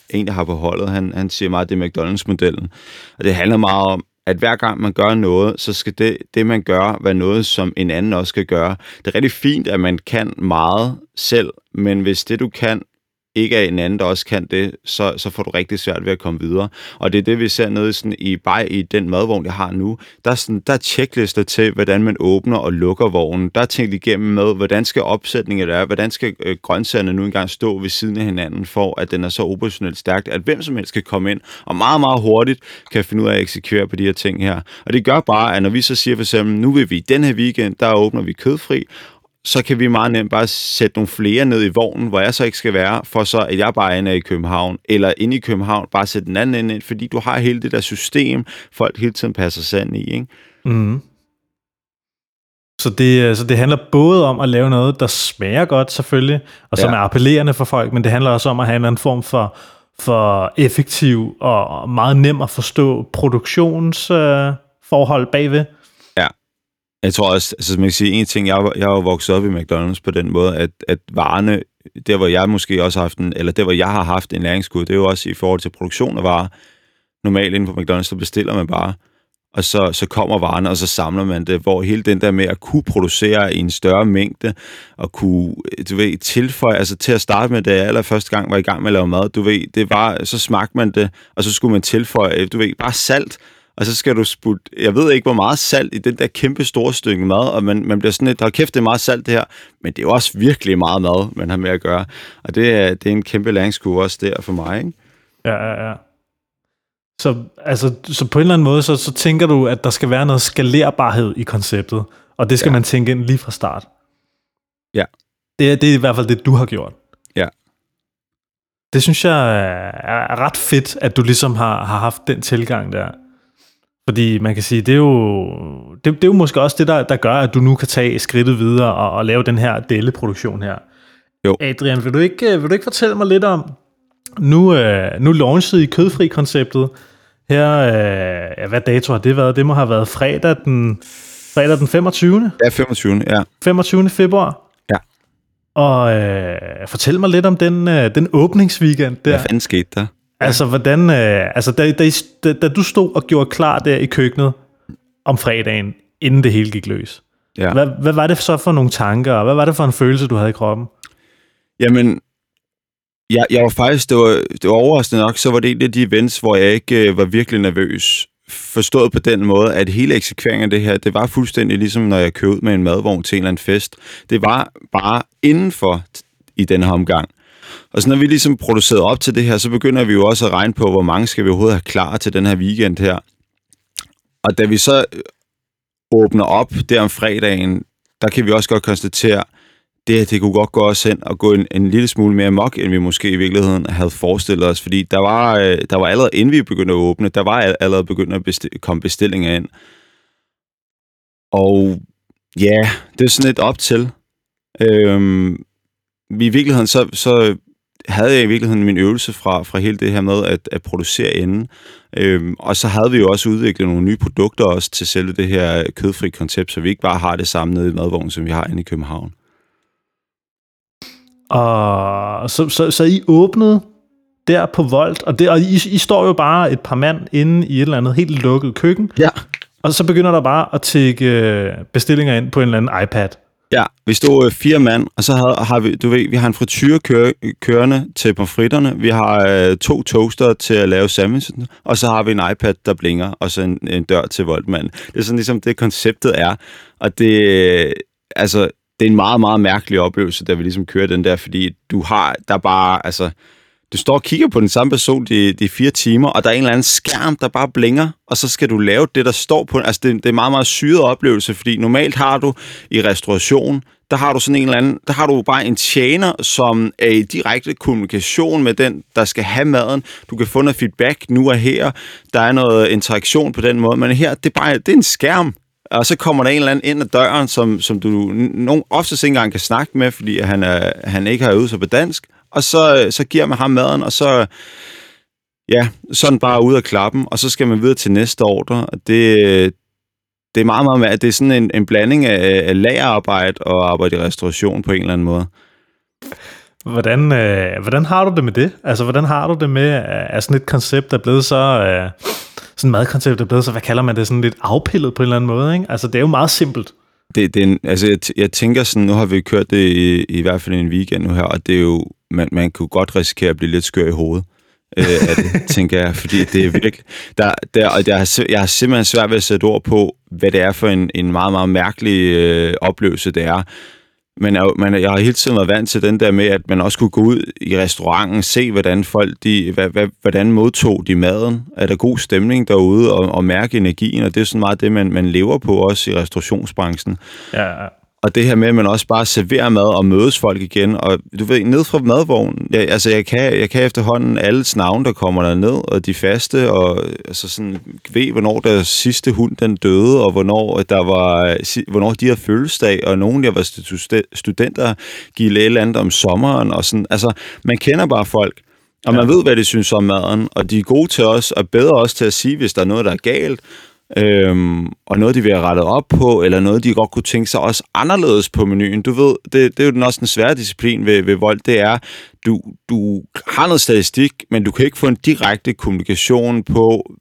B: en, jeg har på holdet, han, han siger meget, det er McDonald's-modellen. Og det handler meget om, at hver gang man gør noget, så skal det, det, man gør, være noget, som en anden også skal gøre. Det er rigtig fint, at man kan meget selv, men hvis det, du kan, ikke er en anden, der også kan det, så, så får du rigtig svært ved at komme videre. Og det er det, vi ser nede sådan i, bare i den madvogn, jeg har nu. Der er, sådan, der er checklister til, hvordan man åbner og lukker vognen. Der er tænkt igennem med, hvordan skal opsætningen være, hvordan skal øh, grøntsagerne nu engang stå ved siden af hinanden, for at den er så operationelt stærkt, at hvem som helst kan komme ind og meget, meget hurtigt kan finde ud af at eksekvere på de her ting her. Og det gør bare, at når vi så siger for eksempel, nu vil vi den her weekend, der åbner vi kødfri, så kan vi meget nemt bare sætte nogle flere ned i vognen, hvor jeg så ikke skal være, for så at jeg bare ender i København, eller inde i København, bare sætte den anden ind, fordi du har hele det der system, folk hele tiden passer sig ind i, ikke?
A: Mm. Så det, så det handler både om at lave noget, der smager godt selvfølgelig, og som ja. er appellerende for folk, men det handler også om at have en anden form for, for effektiv og meget nem at forstå produktionsforhold øh, bagved.
B: Jeg tror også, altså man kan sige, en ting, jeg, jeg har jo vokset op i McDonald's på den måde, at, at varerne, der hvor jeg måske også har haft en, eller der hvor jeg har haft en læringsskud, det er jo også i forhold til produktion af varer. Normalt inden på McDonald's, så bestiller man bare, og så, så kommer varerne, og så samler man det, hvor hele den der med at kunne producere i en større mængde, og kunne, du ved, tilføje, altså til at starte med, da jeg allerførste gang var i gang med at lave mad, du ved, det var, så smagte man det, og så skulle man tilføje, du ved, bare salt, og så skal du sputte, jeg ved ikke, hvor meget salt i den der kæmpe store stykke mad, og man, man bliver sådan lidt, der kæft, det er meget salt det her, men det er jo også virkelig meget mad, man har med at gøre. Og det er, det er en kæmpe læringskurve også der for mig, ikke?
A: Ja, ja, ja. Så, altså, så på en eller anden måde, så, så tænker du, at der skal være noget skalerbarhed i konceptet, og det skal ja. man tænke ind lige fra start.
B: Ja.
A: Det, det er i hvert fald det, du har gjort.
B: Ja.
A: Det synes jeg er ret fedt, at du ligesom har, har haft den tilgang der. Fordi man kan sige, det er jo, det, det er jo måske også det, der, der gør, at du nu kan tage skridtet videre og, og lave den her delleproduktion her.
B: Jo.
A: Adrian, vil du ikke, vil du ikke fortælle mig lidt om, nu, øh, nu launchet I kødfri-konceptet. Her, øh, ja, hvad dato har det været? Det må have været fredag den, fredag den 25.
B: Ja, 25. Ja.
A: 25. februar.
B: Ja.
A: Og øh, fortæl mig lidt om den, øh, den åbningsweekend der.
B: Hvad fanden skete der?
A: Altså, hvordan, øh, altså da, da, da du stod og gjorde klar der i køkkenet om fredagen, inden det hele gik løs, Ja. Hvad, hvad var det så for nogle tanker, og hvad var det for en følelse, du havde i kroppen?
B: Jamen, jeg, jeg var faktisk, det var, det var overraskende nok, så var det en af de events, hvor jeg ikke øh, var virkelig nervøs. Forstået på den måde, at hele eksekveringen af det her, det var fuldstændig ligesom, når jeg kørte ud med en madvogn til en eller anden fest. Det var bare indenfor i den her omgang. Og så når vi ligesom produceret op til det her, så begynder vi jo også at regne på, hvor mange skal vi overhovedet have klar til den her weekend her. Og da vi så øh, åbner op der om fredagen, der kan vi også godt konstatere, det, det kunne godt gå os hen og gå en, en lille smule mere mok, end vi måske i virkeligheden havde forestillet os. Fordi der var, øh, der var allerede, inden vi begyndte at åbne, der var allerede begyndt at besti- komme bestillinger ind. Og ja, det er sådan lidt op til. Øhm, I virkeligheden, så, så havde jeg i virkeligheden min øvelse fra, fra hele det her med at, at producere inden. Øhm, og så havde vi jo også udviklet nogle nye produkter også til selve det her kødfri koncept, så vi ikke bare har det samme nede i madvognen, som vi har inde i København.
A: Og så, så, så I åbnede der på Volt, og, det, og I, I står jo bare et par mand inde i et eller andet helt lukket køkken.
B: Ja.
A: Og så begynder der bare at tække øh, bestillinger ind på en eller anden iPad.
B: Ja, vi stod øh, fire mand, og så havde, har vi, du ved, vi har en frityr køre, kørende til pomfritterne, vi har øh, to toaster til at lave sandwichen, og så har vi en iPad, der blinker, og så en, en dør til voldmanden. Det er sådan ligesom det konceptet er, og det, øh, altså, det er en meget, meget mærkelig oplevelse, da vi ligesom kører den der, fordi du har, der bare, altså, du står og kigger på den samme person de, de fire timer, og der er en eller anden skærm, der bare blinker, og så skal du lave det, der står på Altså, det, det er en meget, meget syret oplevelse, fordi normalt har du i restauration, der har du sådan en eller anden, der har du bare en tjener, som er i direkte kommunikation med den, der skal have maden. Du kan få noget feedback nu og her. Der er noget interaktion på den måde, men her, det er bare, det er en skærm og så kommer der en eller anden ind ad døren, som, som du nogen, oftest ikke engang kan snakke med, fordi han, er, han ikke har øvet sig på dansk, og så, så giver man ham maden, og så, ja, sådan bare ud af klappen, og så skal man videre til næste ordre, og det, det er meget, meget, det er sådan en, en blanding af, af lagerarbejde og arbejde i restauration på en eller anden måde.
A: Hvordan, øh, hvordan har du det med det? Altså, hvordan har du det med, at sådan et koncept der er blevet så... Øh sådan madkoncept er blevet så, hvad kalder man det, sådan lidt afpillet på en eller anden måde, ikke? Altså, det er jo meget simpelt.
B: Det, det er en, altså, jeg, jeg tænker sådan, nu har vi kørt det i, i hvert fald en weekend nu her, og det er jo, man, man kunne godt risikere at blive lidt skør i hovedet. øh, af det, tænker jeg, fordi det er virkelig... Der, der, og jeg, har, jeg har simpelthen svært ved at sætte ord på, hvad det er for en, en meget, meget mærkelig øh, oplevelse, det er men jeg, man, jeg har hele tiden været vant til den der med, at man også kunne gå ud i restauranten, se hvordan folk, de, hvad, hvad, hvordan modtog de maden. Er der god stemning derude, og, og mærke energien, og det er sådan meget det, man, man lever på også i restaurationsbranchen.
A: Ja, ja.
B: Og det her med, at man også bare serverer mad og mødes folk igen. Og du ved, ned fra madvognen, jeg, altså jeg kan, jeg kan efterhånden alle navne, der kommer der ned, og de faste, og altså sådan, ved, hvornår der sidste hund den døde, og hvornår der var, hvornår de har fødselsdag, og nogen, der var studenter, et eller andet om sommeren, og sådan, altså, man kender bare folk. Og man ja. ved, hvad de synes om maden, og de er gode til os, og bedre også til at sige, hvis der er noget, der er galt øhm, og noget, de vil have rettet op på, eller noget, de godt kunne tænke sig også anderledes på menuen. Du ved, det, det er jo den også den svære disciplin ved, ved vold, det er, du, du har noget statistik, men du kan ikke få en direkte kommunikation på,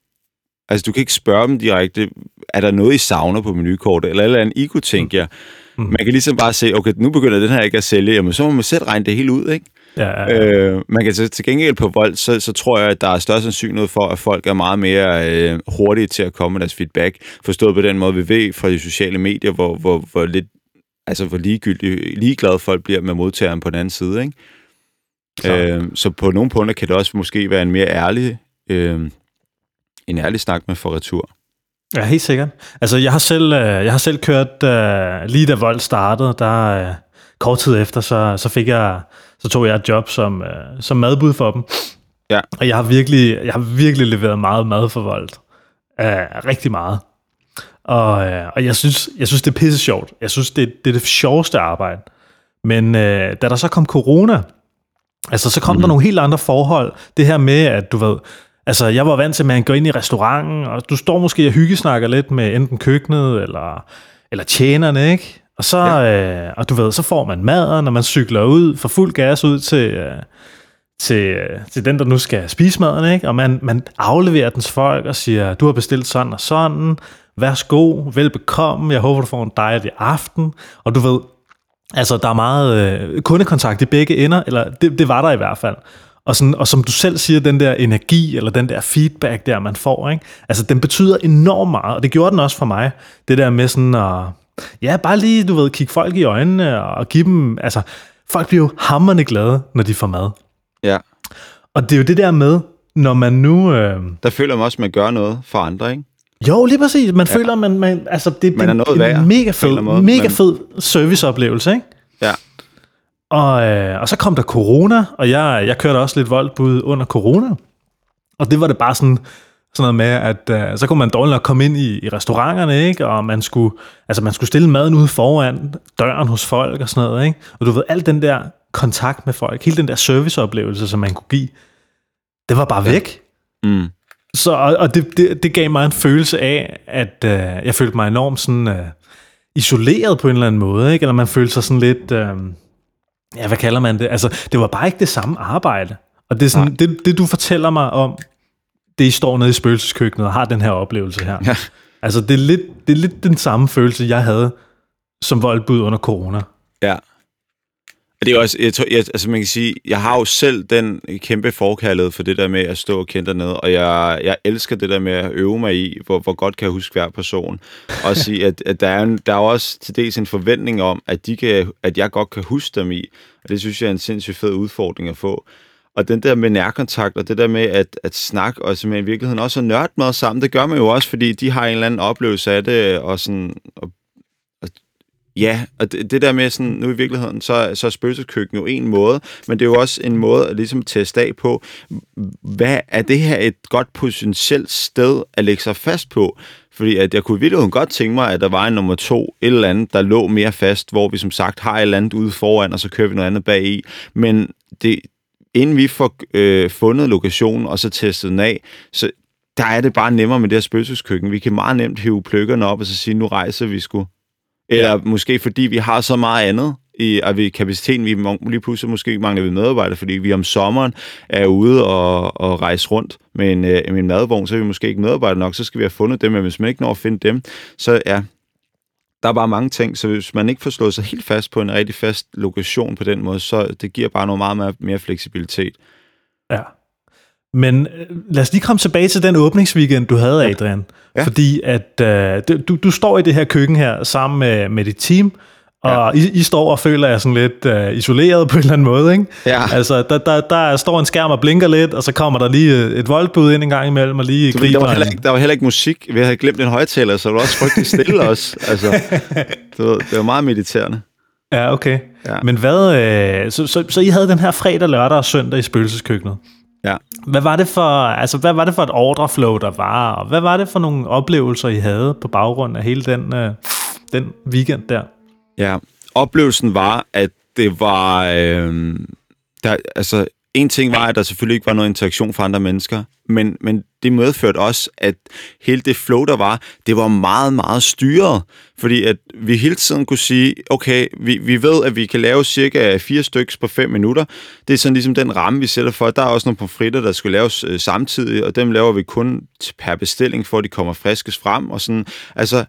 B: altså du kan ikke spørge dem direkte, er der noget, I savner på menukortet, eller eller andet, I kunne tænke jer. Mm. Man kan ligesom bare se, okay, nu begynder den her ikke at sælge, jamen så må man selv regne det hele ud, ikke?
A: Ja, ja, ja.
B: Øh, man kan til gengæld på vold, så, så tror jeg, at der er større sandsynlighed for, at folk er meget mere øh, hurtige til at komme med deres feedback. Forstået på den måde, vi ved fra de sociale medier, hvor, hvor, hvor lidt altså hvor ligegyldigt, ligeglade folk bliver med modtageren på den anden side. Ikke? Så. Øh, så på nogle punkter kan det også måske være en mere ærlig, øh, en ærlig snak med for retur.
A: Ja, helt sikkert. Altså, jeg har selv, øh, jeg har selv kørt, øh, lige da vold startede, der øh, kort tid efter, så, så fik jeg så tog jeg et job som, øh, som madbud for dem.
B: Ja.
A: Og jeg har virkelig, jeg har virkelig leveret meget mad for Volt. Øh, rigtig meget. Og, øh, og jeg, synes, jeg synes, det er pisse sjovt. Jeg synes, det, det er det sjoveste arbejde. Men øh, da der så kom corona, altså så kom mm. der mhm. nogle helt andre forhold. Det her med, at du ved, altså jeg var vant til, at man går ind i restauranten, og du står måske og hyggesnakker lidt med enten køkkenet, eller, eller tjenerne, ikke? Og så, ja. øh, og du ved, så får man maden, når man cykler ud, for fuld gas ud til, øh, til, øh, til den, der nu skal spise maden, ikke? Og man, man afleverer dens folk og siger, du har bestilt sådan og sådan, værsgo, velbekomme, jeg håber, du får en dejlig aften, og du ved, altså der er meget øh, kundekontakt i begge ender, eller det, det var der i hvert fald. Og, sådan, og som du selv siger, den der energi, eller den der feedback der, man får, ikke? altså den betyder enormt meget, og det gjorde den også for mig, det der med sådan at, ja, bare lige, du ved, kigge folk i øjnene, og give dem, altså, folk bliver jo hammerne glade, når de får mad.
B: Ja.
A: Og det er jo det der med, når man nu... Øh...
B: Der føler man også, at man gør noget for andre, ikke?
A: Jo, lige præcis. Man ja. føler, man, man, altså, det,
B: man er noget
A: en,
B: værd,
A: en mega fed,
B: måde,
A: mega
B: men-
A: fed serviceoplevelse, ikke?
B: Ja.
A: Og, øh, og så kom der corona, og jeg, jeg kørte også lidt voldbud under corona. Og det var det bare sådan, sådan noget med, at øh, så kunne man dårligt nok komme ind i, i restauranterne, ikke? Og man skulle, altså man skulle stille maden ude foran døren hos folk og sådan noget, ikke? Og du ved, al den der kontakt med folk, hele den der serviceoplevelse, som man kunne give, det var bare væk.
B: Mm.
A: Så, og, og det, det, det gav mig en følelse af, at øh, jeg følte mig enormt sådan, øh, isoleret på en eller anden måde, ikke? Eller man følte sig sådan lidt, øh, ja, hvad kalder man det? Altså, det var bare ikke det samme arbejde. Og det er sådan, det, det, du fortæller mig om, det I står nede i spøgelseskøkkenet og har den her oplevelse her.
B: Ja.
A: Altså, det er, lidt, det er lidt den samme følelse, jeg havde som voldbud under corona.
B: Ja. Og det er også, jeg tror, jeg, altså man kan sige, jeg har jo selv den kæmpe forkærlighed for det der med at stå og kende dernede, og jeg, jeg elsker det der med at øve mig i, hvor, hvor godt kan jeg huske hver person. Og sige, at, at der, er en, der er også til dels en forventning om, at, de kan, at jeg godt kan huske dem i, og det synes jeg er en sindssygt fed udfordring at få. Og den der med nærkontakt, og det der med at, at snakke, og simpelthen i virkeligheden også at nørde med sammen, det gør man jo også, fordi de har en eller anden oplevelse af det, øh, og sådan, og Ja, og det, det der med sådan, nu i virkeligheden, så, så er spøgelseskøkken jo en måde, men det er jo også en måde at ligesom teste af på, hvad er det her et godt potentielt sted at lægge sig fast på? Fordi at jeg kunne i virkeligheden godt tænke mig, at der var en nummer to, et eller andet, der lå mere fast, hvor vi som sagt har et eller andet ude foran, og så kører vi noget andet bag i. Men det, inden vi får øh, fundet lokationen, og så testet den af, så der er det bare nemmere med det her spøgelseskøkken. Vi kan meget nemt hive pløkkerne op og så sige, nu rejser vi sgu. Eller ja. måske fordi vi har så meget andet i at vi kapaciteten, vi lige pludselig måske mangler vi medarbejdere, fordi vi om sommeren er ude og, og rejse rundt med en, øh, med en madvogn, så er vi måske ikke medarbejdere nok, så skal vi have fundet dem, men hvis man ikke når at finde dem, så ja, der er bare mange ting, så hvis man ikke får slået sig helt fast på en rigtig fast lokation på den måde, så det giver bare noget meget mere, mere fleksibilitet.
A: Ja. Men øh, lad os lige komme tilbage til den åbningsweekend, du havde, Adrian. Ja.
B: Ja.
A: Fordi at øh, du, du står i det her køkken her sammen med, med dit team, og ja. I, I står og føler jer sådan lidt øh, isoleret på en eller anden måde, ikke?
B: Ja.
A: Altså, der, der, der står en skærm og blinker lidt, og så kommer der lige øh, et voldbud ind en gang imellem, og lige
B: Du,
A: griber
B: der, var heller ikke, der var heller ikke musik. Vi havde glemt en højtaler, så det var også frygtelig stille også. Altså, du ved, det var meget mediterende.
A: Ja, okay. Ja. Men hvad, øh, så, så, så I havde den her fredag, lørdag og søndag i spøgelseskøkkenet.
B: Ja.
A: Hvad var det for, altså, hvad var det for et ordreflow, der var, og hvad var det for nogle oplevelser, I havde på baggrund af hele den, øh, den weekend der?
B: Ja, oplevelsen var, at det var... Øh, der, altså, en ting var, at der selvfølgelig ikke var noget interaktion fra andre mennesker, men, men det medførte også, at hele det flow, der var, det var meget, meget styret. Fordi at vi hele tiden kunne sige, okay, vi, vi ved, at vi kan lave cirka fire stykker på fem minutter. Det er sådan ligesom den ramme, vi sætter for. Der er også nogle pomfritter, der skal laves øh, samtidig, og dem laver vi kun per bestilling, for at de kommer friskes frem. Og sådan. Altså,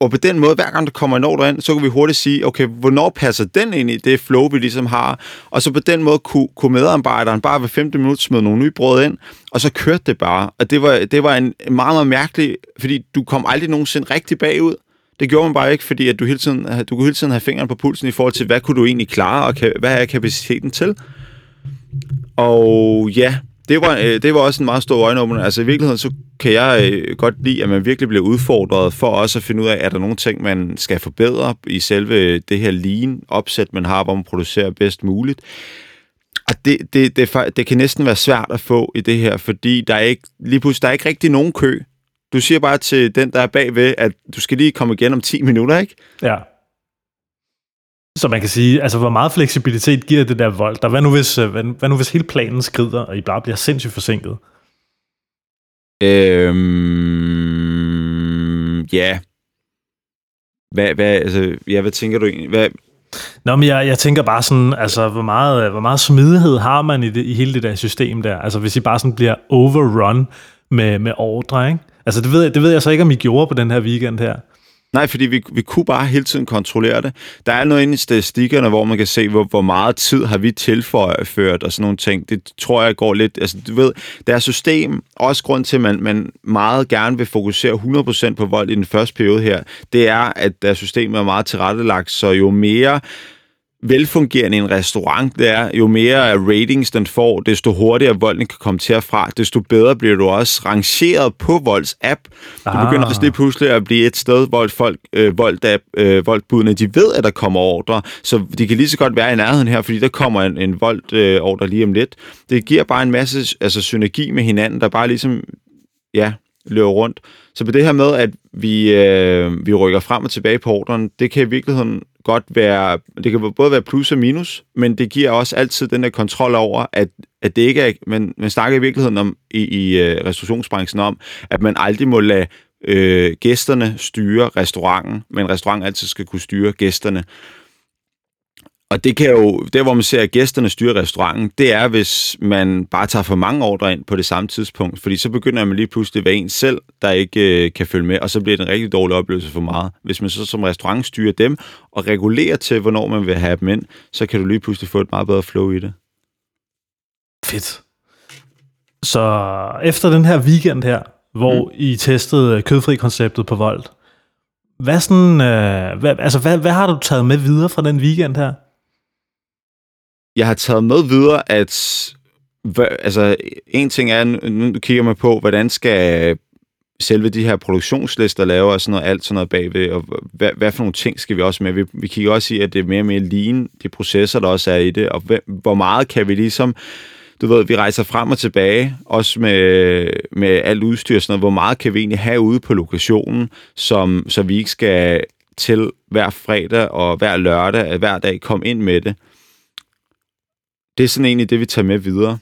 B: og på den måde, hver gang der kommer en ordre ind, så kan vi hurtigt sige, okay, hvornår passer den ind i det flow, vi ligesom har? Og så på den måde kunne, kunne medarbejderen bare ved femte minut smide nogle nye brød ind, og så kørte det bare. Og det var, det var en meget, meget mærkelig, fordi du kom aldrig nogensinde rigtig bagud. Det gjorde man bare ikke, fordi at du, hele tiden, du kunne hele tiden have fingeren på pulsen i forhold til, hvad kunne du egentlig klare, og hvad er kapaciteten til? Og ja, det var, øh, det var også en meget stor øjenåbner. Altså i virkeligheden, så kan jeg øh, godt lide, at man virkelig bliver udfordret for også at finde ud af, er der nogle ting, man skal forbedre i selve det her lean-opsæt, man har, hvor man producerer bedst muligt. Og det, det, det, det, det kan næsten være svært at få i det her, fordi der er ikke, lige pludselig der er ikke rigtig nogen kø. Du siger bare til den, der er bagved, at du skal lige komme igen om 10 minutter, ikke?
A: Ja. Så man kan sige, altså hvor meget fleksibilitet giver det der vold? Der, hvad, nu hvis, øh, hvad, hvad nu hvis hele planen skrider, og I bare bliver sindssygt forsinket?
B: Øhm, ja. Hvad, hvad, altså, ja, hvad tænker du egentlig? Hvad,
A: Nå, men jeg, jeg tænker bare sådan, altså, hvor meget, hvor meget smidighed har man i, det, i hele det der system der? Altså, hvis I bare sådan bliver overrun med, med ordre, ikke? Altså, det ved, jeg, det ved jeg så ikke, om I gjorde på den her weekend her.
B: Nej, fordi vi, vi kunne bare hele tiden kontrollere det. Der er noget inde i statistikkerne, hvor man kan se, hvor, hvor meget tid har vi tilført og sådan nogle ting. Det tror jeg går lidt... Altså, du ved, deres system, også grund til, at man, man meget gerne vil fokusere 100% på vold i den første periode her, det er, at der system er meget tilrettelagt, så jo mere velfungerende en restaurant det er, jo mere ratings den får, desto hurtigere volden kan komme til at fra, desto bedre bliver du også rangeret på Volds app. Du ah. begynder også lige pludselig at blive et sted, hvor folk, øh, Vold app, øh, voldbudene, de ved, at der kommer ordre, så de kan lige så godt være i nærheden her, fordi der kommer en, en voldt øh, ordre lige om lidt. Det giver bare en masse altså, synergi med hinanden, der bare ligesom, ja, løber rundt. Så på det her med, at vi, øh, vi rykker frem og tilbage på ordren, det kan i virkeligheden godt være, det kan både være plus og minus, men det giver også altid den der kontrol over, at, at det ikke er, man, man snakker i virkeligheden om i, i øh, restaurationsbranchen om, at man aldrig må lade øh, gæsterne styre restauranten, men restauranten altid skal kunne styre gæsterne. Og det kan jo, der hvor man ser, at gæsterne styrer restauranten, det er, hvis man bare tager for mange ordre ind på det samme tidspunkt, fordi så begynder man lige pludselig at være en selv, der ikke øh, kan følge med, og så bliver det en rigtig dårlig oplevelse for meget. Hvis man så som restaurant styrer dem og regulerer til, hvornår man vil have dem ind, så kan du lige pludselig få et meget bedre flow i det.
A: Fedt. Så efter den her weekend her, hvor mm. I testede kødfri-konceptet på Volt, hvad, sådan, øh, hvad, altså, hvad, hvad har du taget med videre fra den weekend her?
B: Jeg har taget med videre, at altså, en ting er, nu kigger man på, hvordan skal selve de her produktionslister lave og sådan noget, alt sådan noget bagved, og hvad, hvad for nogle ting skal vi også med? Vi, vi kigger også i, at det er mere og mere lean, de processer, der også er i det, og hvor meget kan vi ligesom, du ved, vi rejser frem og tilbage, også med, med alt udstyr, sådan noget, hvor meget kan vi egentlig have ude på lokationen, som, så vi ikke skal til hver fredag og hver lørdag, hver dag komme ind med det det er sådan egentlig det, vi tager med videre.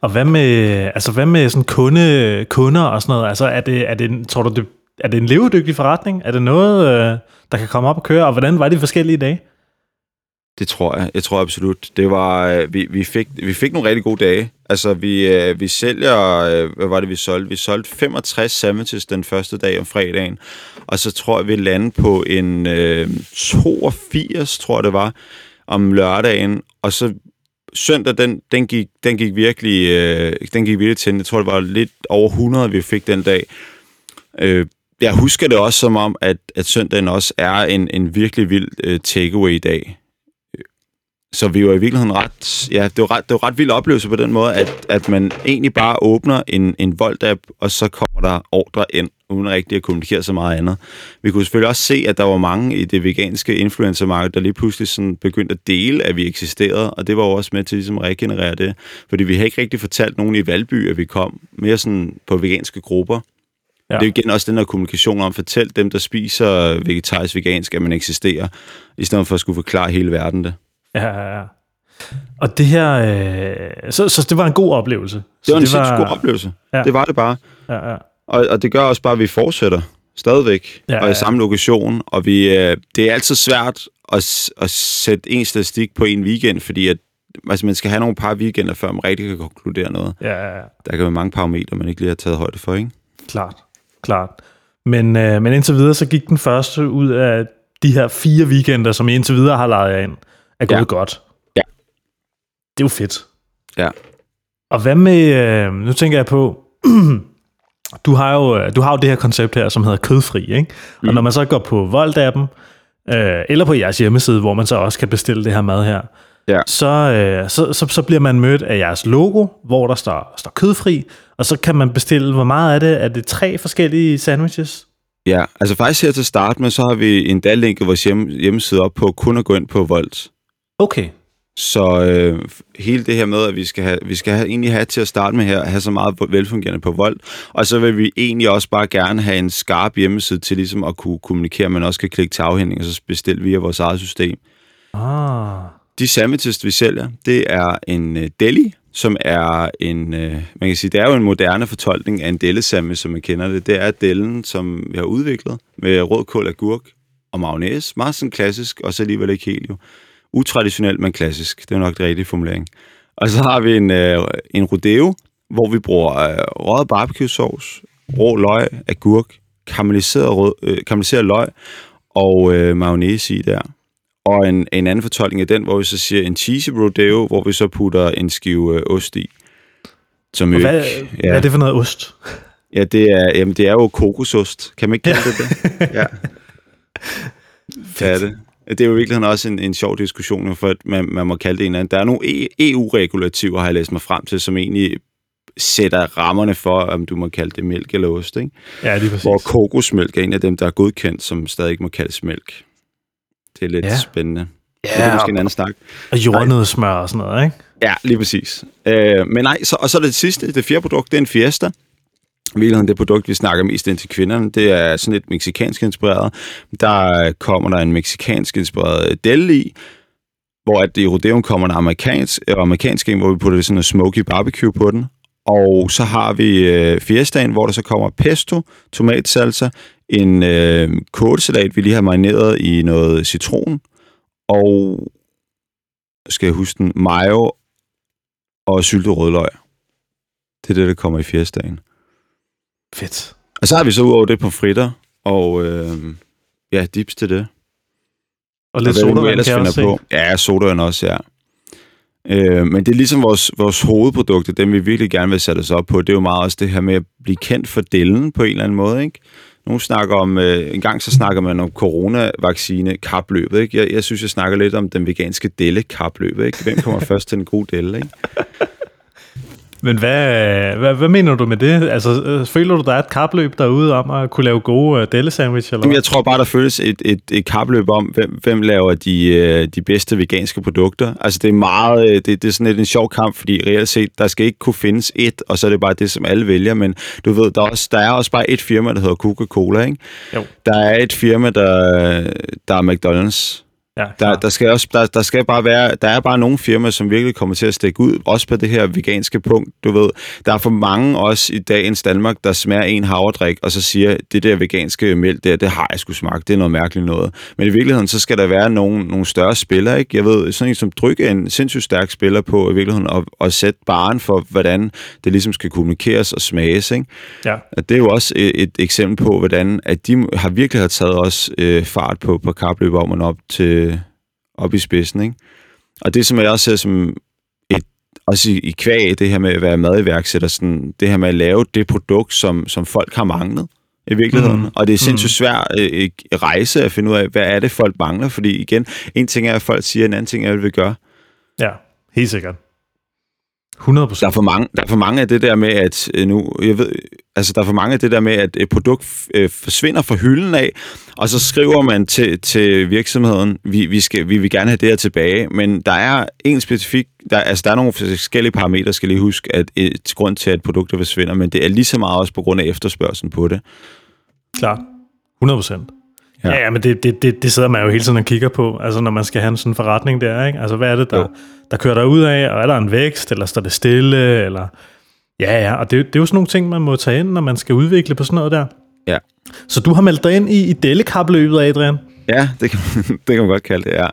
A: Og hvad med, altså hvad med sådan kunde, kunder og sådan noget? Altså er det, er det, tror du, det, er det en levedygtig forretning? Er det noget, øh, der kan komme op og køre? Og hvordan var de forskellige dage?
B: Det tror jeg. Jeg tror absolut. Det var, øh, vi, vi, fik, vi fik nogle rigtig gode dage. Altså, vi, øh, vi sælger, hvad var det, vi solgte? Vi solgte 65 sandwiches den første dag om fredagen, og så tror jeg, vi landede på en øh, 82, tror jeg det var, om lørdagen, og så søndag, den, den, gik, den gik virkelig øh, den gik virkelig til. Jeg tror, det var lidt over 100, vi fik den dag. Øh, jeg husker det også som om, at, at søndagen også er en, en virkelig vild øh, takeaway-dag. Så vi var i virkeligheden ret... Ja, det var ret, det var ret vild oplevelse på den måde, at, at man egentlig bare åbner en, en Volt-app, og så kommer der ordre ind uden rigtig at kommunikere så meget andet. Vi kunne selvfølgelig også se, at der var mange i det veganske influencermarked, der lige pludselig sådan begyndte at dele, at vi eksisterede, og det var også med til ligesom at regenerere det. Fordi vi har ikke rigtig fortalt nogen i Valby, at vi kom mere sådan på veganske grupper. Ja. Det er jo igen også den her kommunikation om, at fortælle dem, der spiser vegetarisk vegansk, at man eksisterer, i stedet for at skulle forklare hele verden det.
A: Ja, ja, ja. Og det her, øh, så, så det var en god oplevelse.
B: Det var en det var... god oplevelse. Ja. Det var det bare. Ja, ja. Og, og det gør også bare, at vi fortsætter stadigvæk, ja, og i samme lokation, og vi, øh, det er altid svært at, at sætte en statistik på en weekend, fordi at, altså, man skal have nogle par weekender, før man rigtig kan konkludere noget. Ja, ja, ja. Der kan være mange parametre, man ikke lige har taget højde for, ikke?
A: Klart, klart. Men, øh, men indtil videre, så gik den første ud af de her fire weekender, som I indtil videre har lejet ind, er gået ja. godt.
B: Ja.
A: Det er jo fedt.
B: Ja.
A: Og hvad med, øh, nu tænker jeg på, du har jo du har jo det her koncept her, som hedder kødfri, ikke? Mm. Og når man så går på Volt-appen, øh, eller på jeres hjemmeside, hvor man så også kan bestille det her mad her, ja. så, øh, så, så, så bliver man mødt af jeres logo, hvor der står, står kødfri, og så kan man bestille, hvor meget er det? Er det tre forskellige sandwiches?
B: Ja, altså faktisk her til start med, så har vi endda linket vores hjemmeside op på kun at gå ind på Volt.
A: Okay.
B: Så øh, hele det her med, at vi skal, have, vi skal have, egentlig have til at starte med her, have så meget velfungerende på vold, og så vil vi egentlig også bare gerne have en skarp hjemmeside til ligesom at kunne kommunikere, men også kan klikke til afhænding, og så bestille via vores eget system.
A: Ah.
B: De sandwiches, vi sælger, det er en uh, deli, som er en, uh, man kan sige, det er jo en moderne fortolkning af en delle sandwich, som man kender det. Det er dellen, som vi har udviklet med rødkål, agurk og mayonnaise. Meget sådan klassisk, og så alligevel ikke helt jo utraditionelt, men klassisk. Det er nok det rigtige formulering. Og så har vi en, øh, en rodeo, hvor vi bruger øh, røget barbecue sauce, rå løg, agurk, karamelliseret, rød, øh, karamelliseret løg og øh, mayonnaise i der. Og en, en anden fortolkning af den, hvor vi så siger en cheesy rodeo, hvor vi så putter en skive øh, ost i.
A: Som og hvad, ikke, ja. hvad er det for noget ost?
B: Ja, det er, jamen, det er jo kokosost. Kan man ikke kalde ja. det det? Ja. Det er det. Det er jo i virkeligheden også en, en sjov diskussion, for at man, man må kalde det en eller anden. Der er nogle EU-regulativer, har jeg læst mig frem til, som egentlig sætter rammerne for, om du må kalde det mælk eller ost. Ikke?
A: Ja, lige præcis.
B: Hvor kokosmælk er en af dem, der er godkendt, som stadig ikke må kaldes mælk. Det er lidt ja. spændende. Ja, det er måske en anden snak.
A: Og jordnødsmør og sådan noget, ikke?
B: Ja, lige præcis. Øh, men nej, så, og så er det, det sidste, det fjerde produkt, det er en Fiesta. Virkeligheden det produkt, vi snakker mest ind til kvinderne, det er sådan lidt meksikansk inspireret. Der øh, kommer der en meksikansk inspireret øh, del i, hvor at i Rodeon kommer der amerikansk, øh, amerikansk en, hvor vi putter sådan en smoky barbecue på den. Og så har vi øh, fiestaen, hvor der så kommer pesto, tomatsalsa, en øh, kålsalat, vi lige har marineret i noget citron, og skal jeg huske den, mayo og syltet rødløg. Det er det, der kommer i fiestaen.
A: Fedt.
B: Og så har vi så udover det på fritter, og øh, ja, dips til det.
A: Og lidt sodavand kan jeg også på.
B: Ja, sodavand også, ja. Øh, men det er ligesom vores, vores hovedprodukter, dem vi virkelig gerne vil sætte os op på. Det er jo meget også det her med at blive kendt for delen på en eller anden måde, ikke? Nogle snakker om, øh, en gang så snakker man om coronavaccine kapløbet, ikke? Jeg, jeg synes, jeg snakker lidt om den veganske delle kapløbet, ikke? Hvem kommer først til den gode delle, ikke?
A: Men hvad, hvad, hvad mener du med det? Altså, øh, føler du, der er et kapløb derude om at kunne lave gode uh, delle sandwich? Eller
B: jeg tror bare, der føles et, et, et kapløb om, hvem, hvem laver de, øh, de bedste veganske produkter. Altså, det er meget, det, det er sådan lidt en sjov kamp, fordi reelt set, der skal ikke kunne findes et, og så er det bare det, som alle vælger. Men du ved, der er også, der er også bare et firma, der hedder Coca-Cola, ikke? Jo. Der er et firma, der, der er McDonald's. Ja, der, der, skal også, der, der skal bare være, der er bare nogle firmaer, som virkelig kommer til at stikke ud, også på det her veganske punkt, du ved. Der er for mange også i dagens Danmark, der smager en havredrik, og så siger, det der veganske mælk der, det har jeg sgu smagt, det er noget mærkeligt noget. Men i virkeligheden, så skal der være nogle, nogle større spillere, ikke? Jeg ved, sådan en som Dryk er en sindssygt stærk spiller på i virkeligheden, at, at sætte baren for, hvordan det ligesom skal kommunikeres og smages, ikke? Ja. Og det er jo også et, et eksempel på, hvordan at de har virkelig har taget også øh, fart på, på kapløb om op til op i spidsen. Ikke? Og det, som jeg også ser som et, også i, i kvæg, det her med at være madiværksætter, sådan, det her med at lave det produkt, som, som folk har manglet i virkeligheden. Mm. Og det er sindssygt mm. svært øh, rejse at finde ud af, hvad er det, folk mangler. Fordi igen, en ting er, at folk siger, en anden ting er, hvad vi gør.
A: Ja, helt sikkert. 100
B: Der er for mange, der er for mange af det der med, at øh, nu, jeg ved, altså der er for mange af det der med, at et produkt øh, forsvinder fra hylden af, og så skriver man til, til virksomheden, vi, vi, skal, vi vil gerne have det her tilbage, men der er en specifik, der, altså der er nogle forskellige parametre, skal lige huske, at et grund til, at produkter forsvinder, men det er lige så meget også på grund af efterspørgselen på det.
A: Klar. 100 procent. Ja, ja, ja men det, det, det, det sidder man jo hele tiden og kigger på, altså når man skal have en sådan forretning der, ikke? Altså hvad er det, der, der kører der ud af, og er der en vækst, eller står det stille, eller... Ja, ja, og det, det er jo sådan nogle ting, man må tage ind, når man skal udvikle på sådan noget der.
B: Ja.
A: Så du har meldt dig ind i, i Dellekapløbet, Adrian?
B: Ja, det kan, det kan man godt kalde det, ja.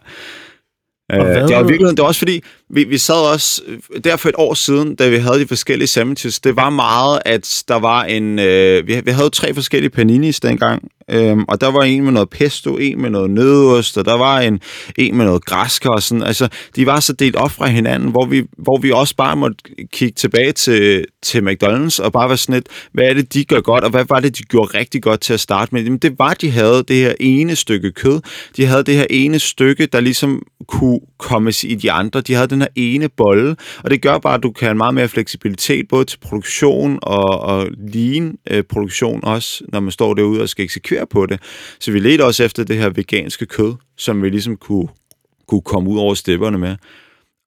B: Øh, det var virkelig, det var også fordi, vi, vi sad også, der for et år siden, da vi havde de forskellige sandwiches, det var meget, at der var en, øh, vi, vi havde tre forskellige paninis dengang, Øhm, og der var en med noget pesto, en med noget nødost, og der var en, en med noget græsker og sådan. Altså, de var så delt op fra hinanden, hvor vi, hvor vi også bare måtte kigge tilbage til, til McDonald's og bare være sådan lidt, hvad er det, de gør godt, og hvad var det, de gjorde rigtig godt til at starte med? Jamen, det var, de havde det her ene stykke kød. De havde det her ene stykke, der ligesom kunne komme i de andre. De havde den her ene bolle, og det gør bare, at du kan have meget mere fleksibilitet, både til produktion og, og lean øh, produktion også, når man står derude og skal eksekvere på det. Så vi ledte også efter det her veganske kød, som vi ligesom kunne, kunne komme ud over stepperne med.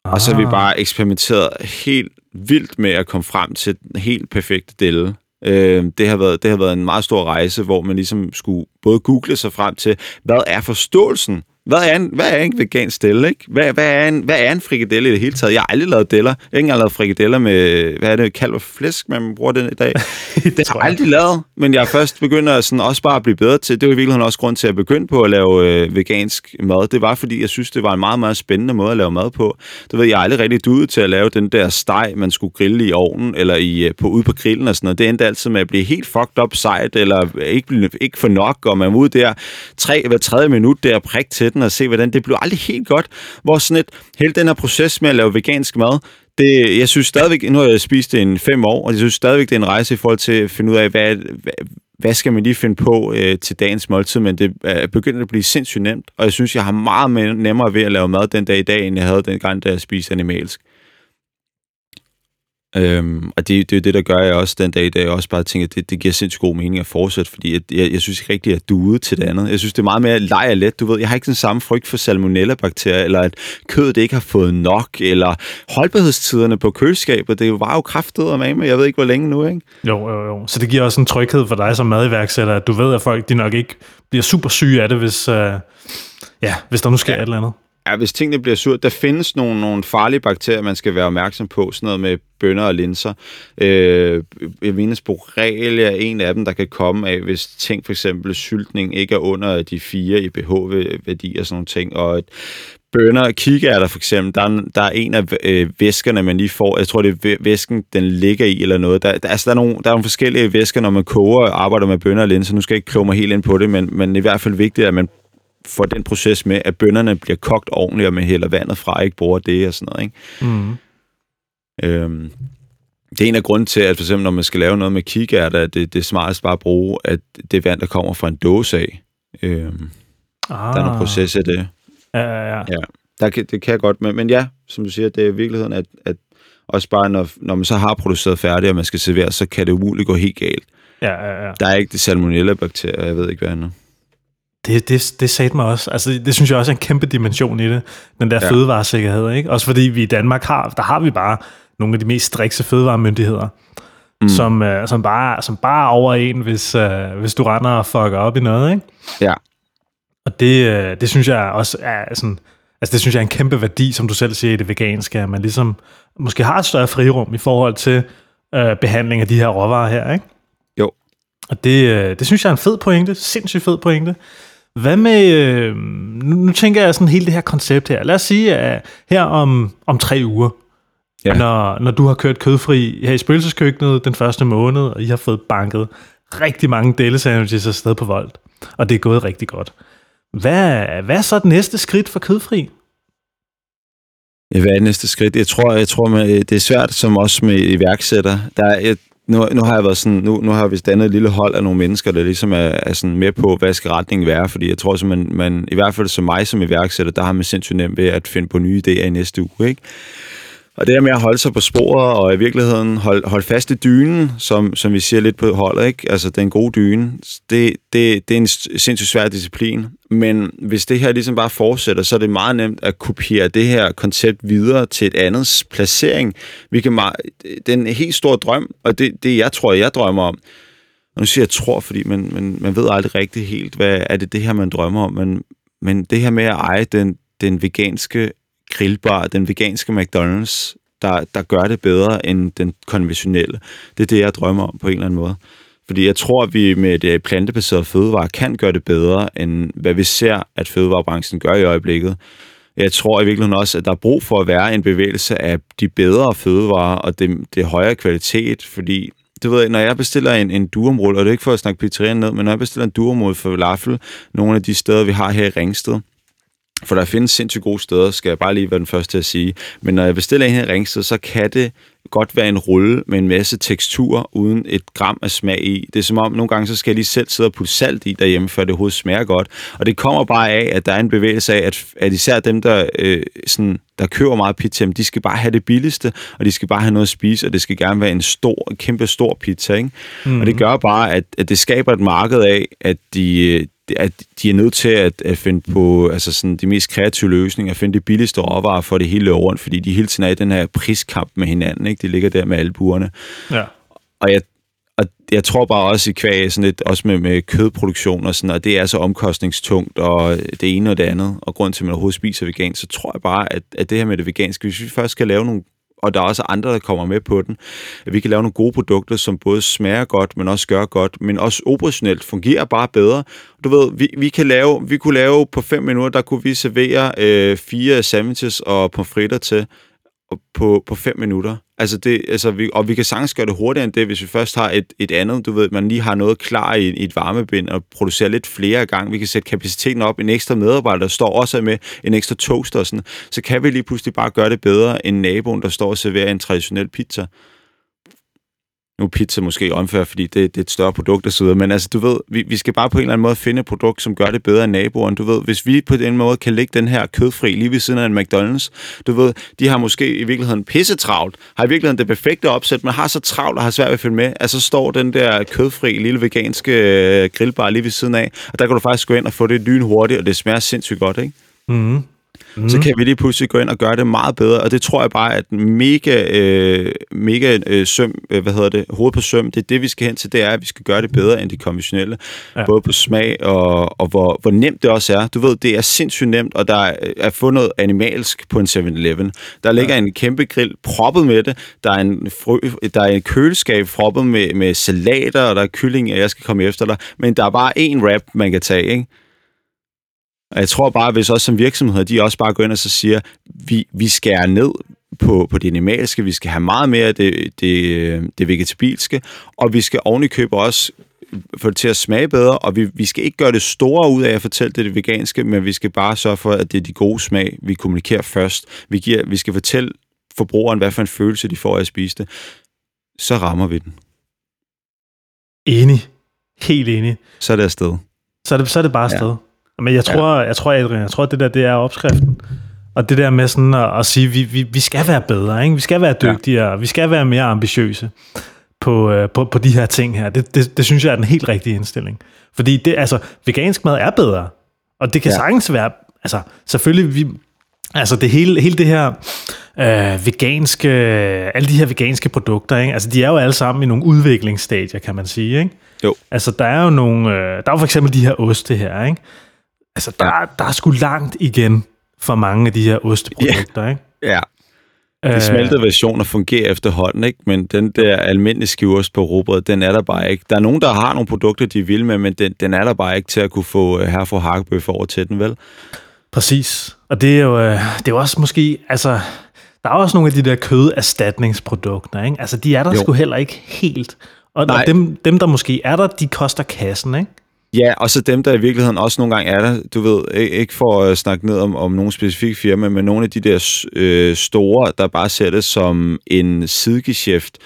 B: Ah. Og så har vi ah. bare eksperimenteret helt vildt med at komme frem til den helt perfekte delle. Øh, det, har været, det har været en meget stor rejse, hvor man ligesom skulle både google sig frem til, hvad er forståelsen hvad er en, hvad er en vegansk delle, ikke? Hvad, hvad, er en, hvad er en frikadelle i det hele taget? Jeg har aldrig lavet deller. Jeg har ikke engang lavet frikadeller med, hvad er det, kalv og flæsk, man bruger den i dag. det, det har jeg aldrig lavet, men jeg først begyndt at sådan også bare blive bedre til. Det var i virkeligheden også grund til at begynde på at lave øh, vegansk mad. Det var, fordi jeg synes, det var en meget, meget spændende måde at lave mad på. Du ved, jeg er aldrig rigtig duet til at lave den der steg, man skulle grille i ovnen, eller i, øh, på, ude på grillen og sådan noget. Det endte altid med at blive helt fucked up sejt, eller ikke, ikke for nok, og man var ude der tre, hver tredje minut der prik til den og se, hvordan det blev aldrig helt godt. Hvor sådan et, hele den her proces med at lave vegansk mad, det, jeg synes stadigvæk, nu har jeg spist det i fem år, og jeg synes stadigvæk, det er en rejse i forhold til at finde ud af, hvad, hvad, hvad skal man lige finde på øh, til dagens måltid, men det er begyndt at blive sindssygt nemt, og jeg synes, jeg har meget nemmere ved at lave mad den dag i dag, end jeg havde den gang, da jeg spiste animalsk. Øhm, og det, det er det, der gør jeg også den dag i dag, også bare tænker, at det, det giver sindssygt god mening at fortsætte, fordi jeg, jeg, jeg synes ikke rigtig, at du er ude til det andet. Jeg synes, det er meget mere leg og let. Du ved, jeg har ikke den samme frygt for salmonella-bakterier, eller at kødet ikke har fået nok, eller holdbarhedstiderne på køleskabet. Det var jo kraftet og med, jeg ved ikke, hvor længe nu, ikke?
A: Jo, jo, jo. Så det giver også en tryghed for dig som madiværksætter, at du ved, at folk de nok ikke bliver super syge af det, hvis, uh, ja, hvis der nu sker ja. et eller andet.
B: Ja, hvis tingene bliver surt. Der findes nogle, nogle farlige bakterier, man skal være opmærksom på. Sådan noget med bønner og linser. Øh, jeg mener, sporelia er en af dem, der kan komme af, hvis ting, for eksempel syltning, ikke er under de fire i pH-værdier og sådan nogle ting. Og et bønner og kikærter for eksempel, der er, der er en af øh, væskerne, man lige får. Jeg tror, det er væsken, den ligger i eller noget. Der, der, altså, der, er nogle, der er nogle forskellige væsker, når man koger og arbejder med bønner og linser. Nu skal jeg ikke kloge mig helt ind på det, men, men i hvert fald vigtigt, at man får den proces med, at bønderne bliver kogt ordentligt, og man hælder vandet fra, ikke bruger det og sådan noget. Ikke? Mm. Øhm, det er en af grunden til, at for eksempel, når man skal lave noget med kikærter, at det, det er smartest bare at bruge at det vand, der kommer fra en dåse af. Øhm, ah. Der er noget proces af det.
A: Ja, ja, ja.
B: ja der kan, det kan jeg godt, men, men ja, som du siger, det er i virkeligheden, at, at også bare, når, når man så har produceret færdigt, og man skal servere, så kan det umuligt gå helt galt.
A: Ja, ja, ja.
B: Der er ikke det salmonella-bakterier, jeg ved ikke hvad andet.
A: Det, det, det sagde mig også. Altså, det synes jeg også er en kæmpe dimension i det, den der ja. fødevaresikkerhed. Ikke? Også fordi vi i Danmark har, der har vi bare nogle af de mest strikse fødevaremyndigheder, mm. som, uh, som, bare, som bare er over en, hvis, uh, hvis du render og fucker op i noget. Ikke?
B: Ja.
A: Og det, uh, det synes jeg også er sådan, altså det synes jeg er en kæmpe værdi, som du selv siger i det veganske, at man ligesom måske har et større frirum i forhold til uh, behandling af de her råvarer her, ikke?
B: Jo.
A: Og det, det synes jeg er en fed pointe, sindssygt fed pointe. Hvad med, øh, nu, nu tænker jeg sådan hele det her koncept her. Lad os sige, at her om, om tre uger, ja. når, når du har kørt kødfri her i spøgelseskøkkenet den første måned, og I har fået banket rigtig mange dele sandwiches afsted på Volt, og det er gået rigtig godt. Hvad, hvad er så det næste skridt for kødfri?
B: Hvad er det næste skridt? Jeg tror, jeg tror med, det er svært som også med iværksætter. Der er, et, nu, nu har jeg været sådan, nu, nu har vi dannet et lille hold af nogle mennesker, der ligesom er, er sådan med på, hvad skal retningen være, fordi jeg tror, at man, man, i hvert fald som mig som iværksætter, der har man sindssygt nemt ved at finde på nye idéer i næste uge, ikke? Og det her med at holde sig på sporet, og i virkeligheden holde, holde fast i dynen, som, som vi siger lidt på holdet, ikke? altså den gode dyne, det, det, det er en sindssygt svær disciplin. Men hvis det her ligesom bare fortsætter, så er det meget nemt at kopiere det her koncept videre til et andets placering. Vi kan meget, det er en helt stor drøm, og det, det jeg tror, jeg drømmer om, og nu siger jeg tror, fordi man, man, man ved aldrig rigtig helt, hvad er det det her, man drømmer om, men, men det her med at eje den, den veganske grillbar, den veganske McDonald's, der, der gør det bedre end den konventionelle. Det er det, jeg drømmer om på en eller anden måde. Fordi jeg tror, at vi med det øh, plantebaserede fødevare kan gøre det bedre, end hvad vi ser, at fødevarebranchen gør i øjeblikket. Jeg tror i virkeligheden også, at der er brug for at være en bevægelse af de bedre fødevarer og det, det højere kvalitet, fordi du ved, når jeg bestiller en, en durumrulle, og det er ikke for at snakke pizzerien ned, men når jeg bestiller en durumrulle for falafel, nogle af de steder, vi har her i Ringsted, for der findes sindssygt gode steder, skal jeg bare lige være den første til at sige. Men når jeg bestiller en her i Ringsted, så kan det godt være en rulle med en masse tekstur uden et gram af smag i. Det er som om, nogle gange så skal jeg lige selv sidde og putte salt i derhjemme, før det overhovedet smager godt. Og det kommer bare af, at der er en bevægelse af, at, at især dem, der, øh, sådan, der køber meget pizza, de skal bare have det billigste, og de skal bare have noget at spise, og det skal gerne være en stor, kæmpe stor pizza. Ikke? Mm. Og det gør bare, at, at det skaber et marked af, at de, at de er nødt til at, at finde på altså sådan, de mest kreative løsninger, at finde de billigste råvarer for det hele rundt, fordi de hele tiden er i den her priskamp med hinanden. Ikke? De ligger der med albuerne.
A: Ja.
B: Og, jeg, og jeg tror bare også i kvæg, sådan lidt, også med, med kødproduktion og sådan, og det er så omkostningstungt, og det ene og det andet, og grund til, at man overhovedet spiser vegan, så tror jeg bare, at, at det her med det veganske, hvis vi først skal lave nogle og der er også andre, der kommer med på den. At vi kan lave nogle gode produkter, som både smager godt, men også gør godt, men også operationelt fungerer bare bedre. Du ved, vi, vi, kan lave, vi kunne lave på fem minutter, der kunne vi servere øh, fire sandwiches og pomfritter til på, på fem minutter. Altså det, altså vi, og vi kan sagtens gøre det hurtigere end det, hvis vi først har et, et andet, du ved, man lige har noget klar i, i et varmebind og producerer lidt flere gange. Vi kan sætte kapaciteten op, en ekstra medarbejder, der står også med en ekstra toaster og sådan. Så kan vi lige pludselig bare gøre det bedre end naboen, der står og serverer en traditionel pizza nu er pizza måske unfair, fordi det, det er et større produkt osv., men altså, du ved, vi, vi skal bare på en eller anden måde finde et produkt, som gør det bedre end naboen. Du ved, hvis vi på den måde kan lægge den her kødfri lige ved siden af en McDonald's, du ved, de har måske i virkeligheden pisse travlt, har i virkeligheden det perfekte opsæt, men har så travlt og har svært ved at følge med, altså står den der kødfri lille veganske øh, grillbar lige ved siden af, og der kan du faktisk gå ind og få det lynhurtigt, og det smager sindssygt godt, ikke?
A: Mm
B: mm. så kan vi lige pludselig gå ind og gøre det meget bedre, og det tror jeg bare et mega, øh, mega øh, søm, øh, hvad hedder det, hoved på søm, det er det, vi skal hen til, det er, at vi skal gøre det bedre end de konventionelle, ja. både på smag og, og hvor, hvor nemt det også er. Du ved, det er sindssygt nemt, og der er, er fundet animalsk på en 7-Eleven. Der ligger ja. en kæmpe grill proppet med det, der er en, frø, der er en køleskab proppet med, med salater, og der er kylling, og jeg skal komme efter dig, men der er bare én wrap, man kan tage, ikke? Og jeg tror bare, hvis også som virksomheder, de også bare går ind og så siger, vi, vi skærer ned på, på det animalske, vi skal have meget mere af det, det, det vegetabilske, og vi skal ovenikøbe også få det til at smage bedre, og vi, vi skal ikke gøre det store ud af at fortælle det, det veganske, men vi skal bare sørge for, at det er de gode smag, vi kommunikerer først. Vi, giver, vi skal fortælle forbrugeren, hvad for en følelse de får af at spise det. Så rammer vi den.
A: Enig. Helt enig.
B: Så er det afsted.
A: Så er det, så er det bare afsted. Ja. Men jeg tror, ja. jeg tror, Adrian, jeg tror, at det der, det er opskriften. Og det der med sådan at, at sige, vi, vi, vi skal være bedre, ikke? vi skal være dygtigere, ja. vi skal være mere ambitiøse på, øh, på, på de her ting her. Det, det, det synes jeg er den helt rigtige indstilling. Fordi det, altså, vegansk mad er bedre, og det kan ja. sagtens være, altså selvfølgelig, vi, altså det hele, hele det her øh, veganske, alle de her veganske produkter, ikke? altså de er jo alle sammen i nogle udviklingsstadier, kan man sige, ikke?
B: Jo.
A: Altså der er jo nogle, øh, der er jo for eksempel de her oste her, ikke? Altså, der, ja. der er sgu langt igen for mange af de her osteprodukter,
B: ja.
A: ikke?
B: Ja. De øh. smeltede versioner fungerer efterhånden, ikke? men den der almindelige skiveost på robrød, den er der bare ikke. Der er nogen, der har nogle produkter, de vil med, men den, den er der bare ikke til at kunne få her for hakkebøf over til den, vel?
A: Præcis. Og det er jo, øh, det er jo også måske, altså, der er også nogle af de der køderstatningsprodukter, ikke? Altså, de er der jo. sgu heller ikke helt. Og, og dem, dem, der måske er der, de koster kassen, ikke?
B: Ja, og så dem, der i virkeligheden også nogle gange er der, du ved, ikke for at øh, snakke ned om, om nogen specifikke firma, men nogle af de der øh, store, der bare ser det som en sidegeschæft,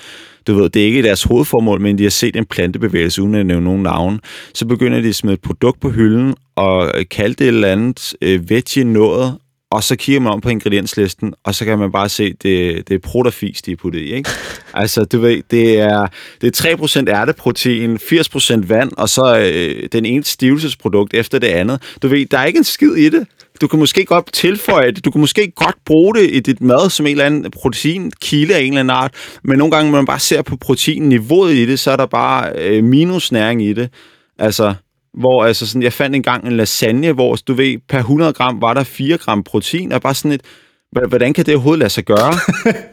B: du ved, det er ikke deres hovedformål, men de har set en plantebevægelse, uden at nævne nogen navn. Så begynder de at smide et produkt på hylden, og øh, kalde det et eller andet øh, veggie noget, og så kigger man om på ingredienslisten, og så kan man bare se, det, det er protafis, de er puttet i, ikke? Altså, du ved, det er, det er 3% ærteprotein, 80% vand, og så øh, den ene stivelsesprodukt efter det andet. Du ved, der er ikke en skid i det. Du kan måske godt tilføje det, du kan måske godt bruge det i dit mad som en eller anden proteinkilde af en eller anden art, men nogle gange, når man bare ser på proteinniveauet i det, så er der bare øh, minusnæring i det. Altså, hvor altså sådan, jeg fandt engang en lasagne, hvor du ved, per 100 gram var der 4 gram protein, og bare sådan et, hvordan kan det overhovedet lade sig gøre?